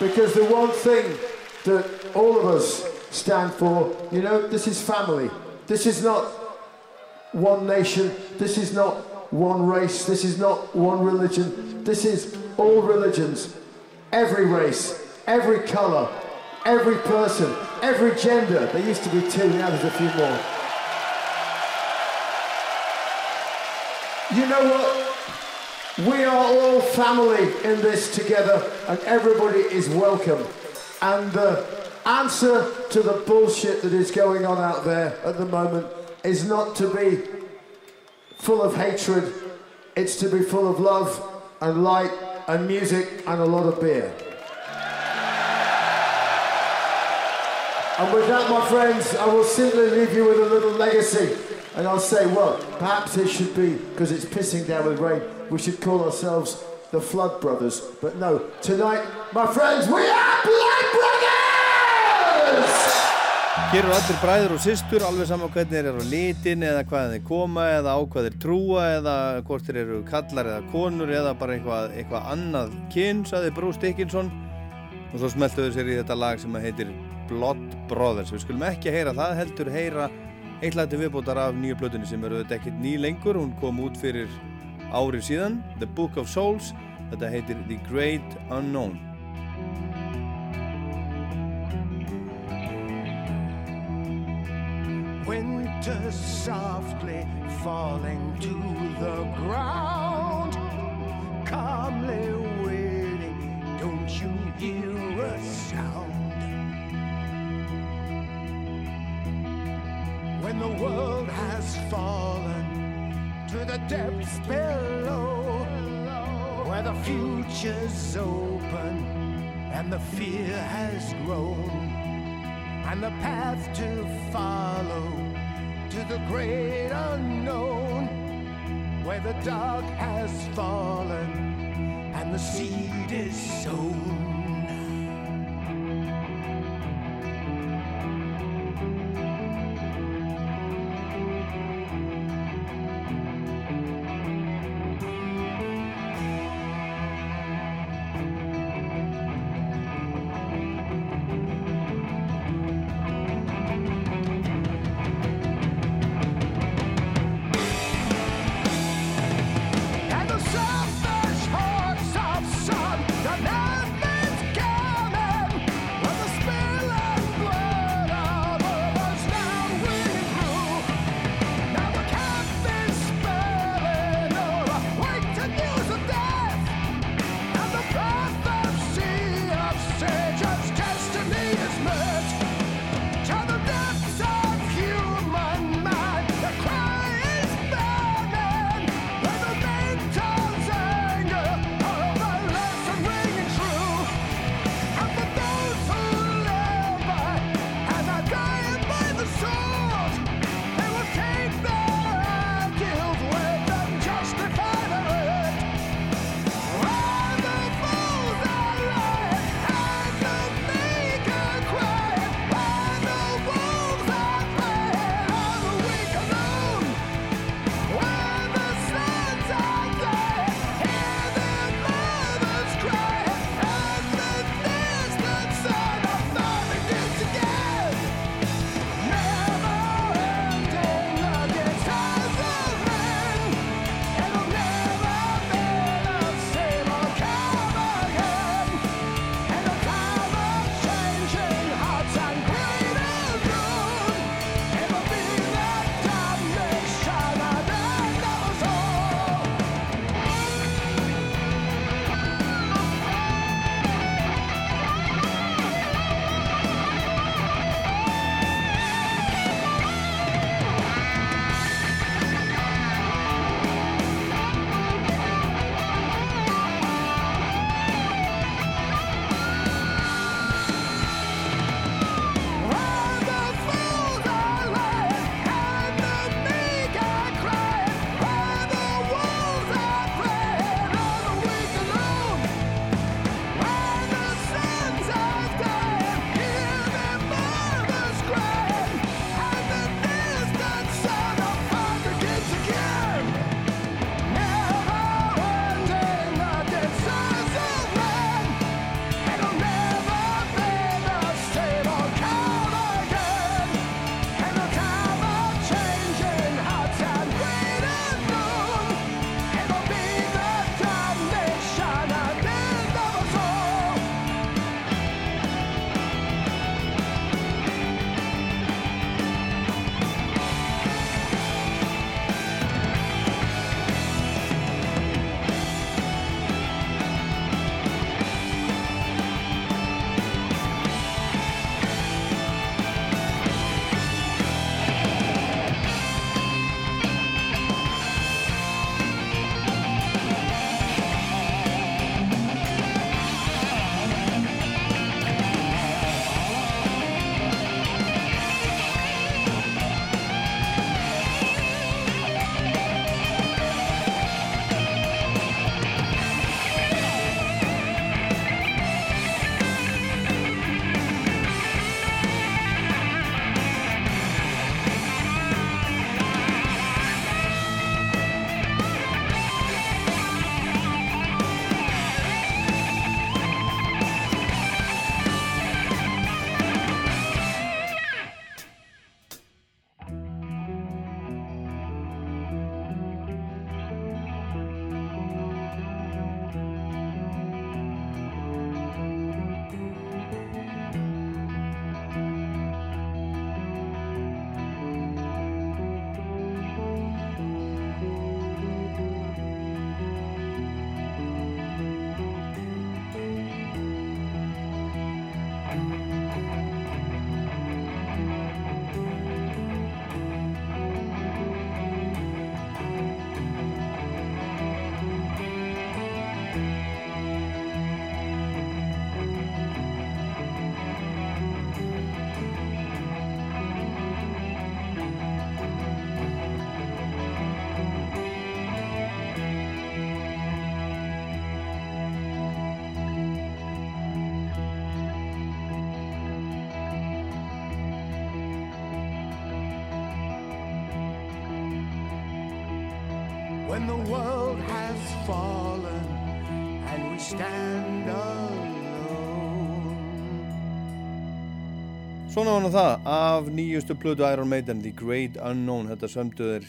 because the one thing that all of us stand for, you know, this is family. This is not one nation. This is not one race. This is not one religion. This is all religions, every race, every colour, every person, every gender. There used to be two, now there's a few more. You know what? We are all family in this together, and everybody is welcome. And the answer to the bullshit that is going on out there at the moment is not to be full of hatred, it's to be full of love and light and music and a lot of beer. And with that, my friends, I will simply leave you with a little legacy. And I'll say, well, perhaps it should be, because it's pissing down with rain, we should call ourselves the Flood Brothers. But no, tonight, my friends, we are Blood Brothers! Hér eru allir bræður og systur, alveg saman hvernig þeir eru á litin eða hvað þeir koma eða á hvað þeir trúa eða hvort þeir eru kallar eða konur eða bara eitthvað, eitthvað annað kyn, saði Bruce Dickinson og svo smeltuðu sér í þetta lag sem heitir Blood Brothers. Við skulum ekki heyra það, heldur heyra eitt lag til viðbótar af nýju blötunni sem eru þetta ekkert ný lengur, hún kom út fyrir árið síðan, The Book of Souls, þetta heitir The Great Unknown. Winter softly falling to the ground, calmly waiting. Don't you hear a sound? When the world has fallen to the depths below, where the future's open and the fear has grown and the path to follow to the great unknown where the dark has fallen and the seed is sown. When the world has fallen and we stand alone. Svona var nú það. Af nýjustu plötu Iron Maiden, The Great Unknown þetta sömduður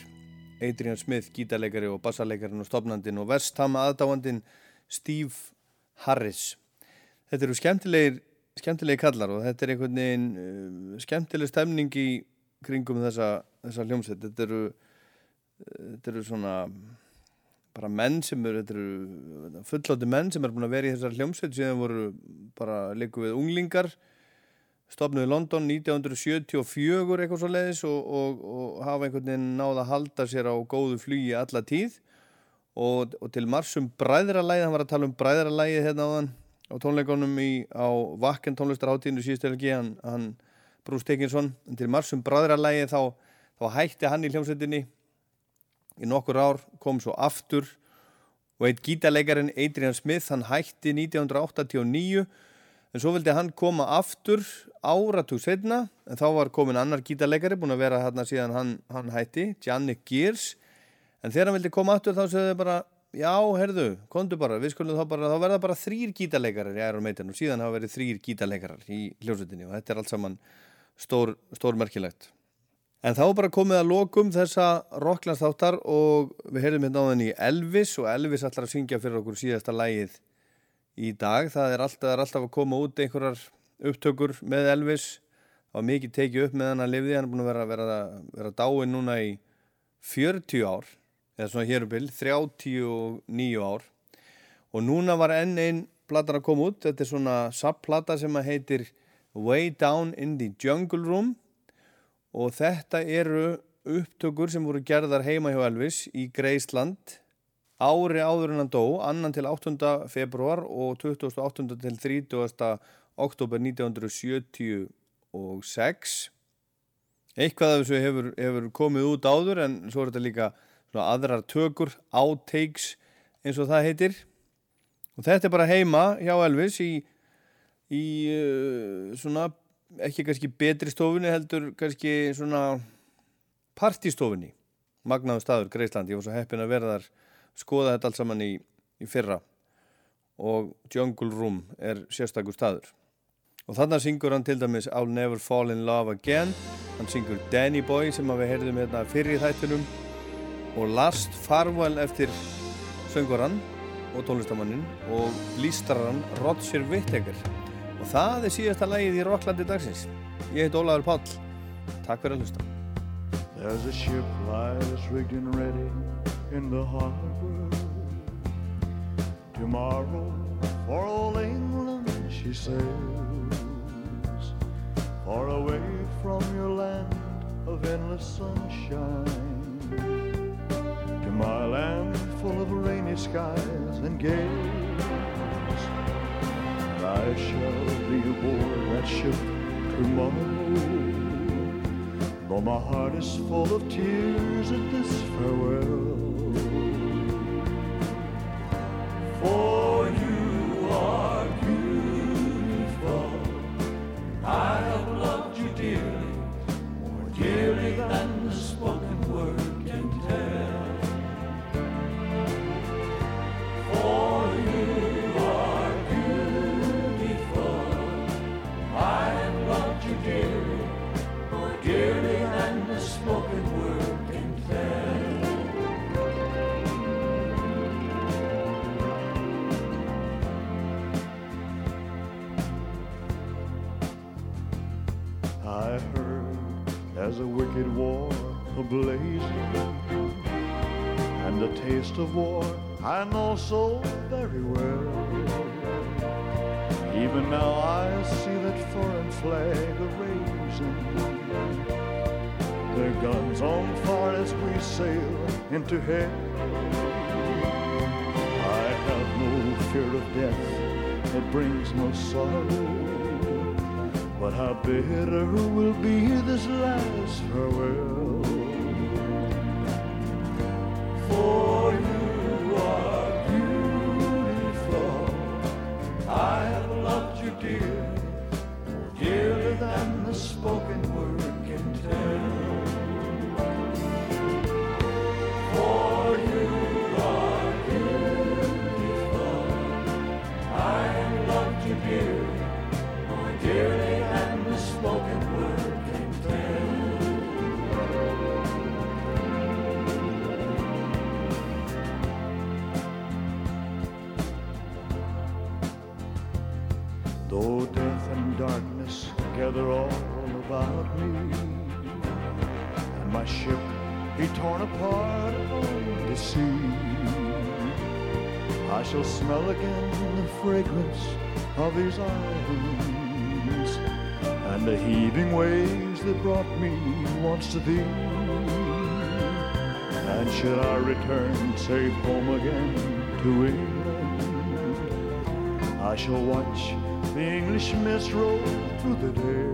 Adrian Smith gítarleikari og bassarleikarin og stopnandin og Vestham aðdáandin Steve Harris. Þetta eru skemmtilegir skemmtilegi kallar og þetta er einhvern veginn uh, skemmtileg stemning í kringum þessa, þessa hljómsveit. Þetta eru, þetta eru svona bara menn sem eru, eru fullóti menn sem eru búin að vera í þessar hljómsveit. Síðan voru bara líku við unglingar stopnuði London 1974 eitthvað svo leiðis og, og, og hafa einhvern veginn náða að halda sér á góðu flugi alla tíð. Og, og til marsum bræðralæði, hann var að tala um bræðralæði hérna á þann á tónleikonum í, á Vakken tónlistarháttíðinu síðustu helgi, hann, hann Bruce Dickinson, en til marsum bræðralæði þá, þá hætti hann í hljómsveitinni í nokkur ár, kom svo aftur og eitt gítarleikarin Adrian Smith, hann hætti 1989 en svo vildi hann koma aftur áratug setna en þá var komin annar gítarleikari búin að vera hérna síðan hann, hann hætti Jannik Gears. En þegar hann vildi koma aftur þá segði þau bara já, herðu, komdu bara, við skulum þá bara þá verða bara þrýr gítarleikarar í Iron Maiden og síðan hafa verið þrýr gítarleikarar í hljómsveitinni og þetta er allt saman stór, stór merkilegt En þá bara komið að lokum þessa rocklandsþáttar og við heyrðum hérna á þenni Elvis og Elvis ætlar að syngja fyrir okkur síðasta lægið í dag. Það er alltaf, er alltaf að koma út einhverjar upptökur með Elvis. Var mikið tekið upp með hann að lifði. Hann er búin að vera, vera, vera dáin núna í 40 ár, eða svona hérubill, 39 ár. Og núna var enn einn platan að koma út. Þetta er svona subplata sem heitir Way Down in the Jungle Room og þetta eru upptökur sem voru gerðar heima hjá Elvis í Greisland ári áður en hann dó, annan til 8. februar og 28. til 30. oktober 1976 eitthvað af þessu hefur, hefur komið út áður en svo er þetta líka aðrar tökur, outtakes eins og það heitir og þetta er bara heima hjá Elvis í, í uh, svona ekki kannski betri stofunni heldur kannski svona partistofunni magnaðu staður Greisland, ég var svo heppin að verða þar skoða þetta allt saman í, í fyrra. Og Jungle Room er sérstakur staður. Og þannig syngur hann til dæmis I'll Never Fall in Love Again. Hann syngur Danny Boy sem við heyrðum hérna fyrir þættunum og Last Farewell eftir söngurann og tónlistamannin og lístarann Roger Whittaker og það er síðasta lægið í Rocklandi dagsins. Ég heit Ólaður Páll. Takk fyrir að hlusta. There's a ship lies rigged and ready in the harbor. Tomorrow for old England she sails Far away from your land of endless sunshine. To my land full of rainy skies and gales I shall be aboard that ship tomorrow. Though my heart is full of tears at this farewell into hell. I have no fear of death, it brings no sorrow. But how bitter will be this last farewell shall smell again the fragrance of these islands and the heaving waves that brought me once to thee. And should I return safe home again to England, I shall watch the English mist roll through the dale.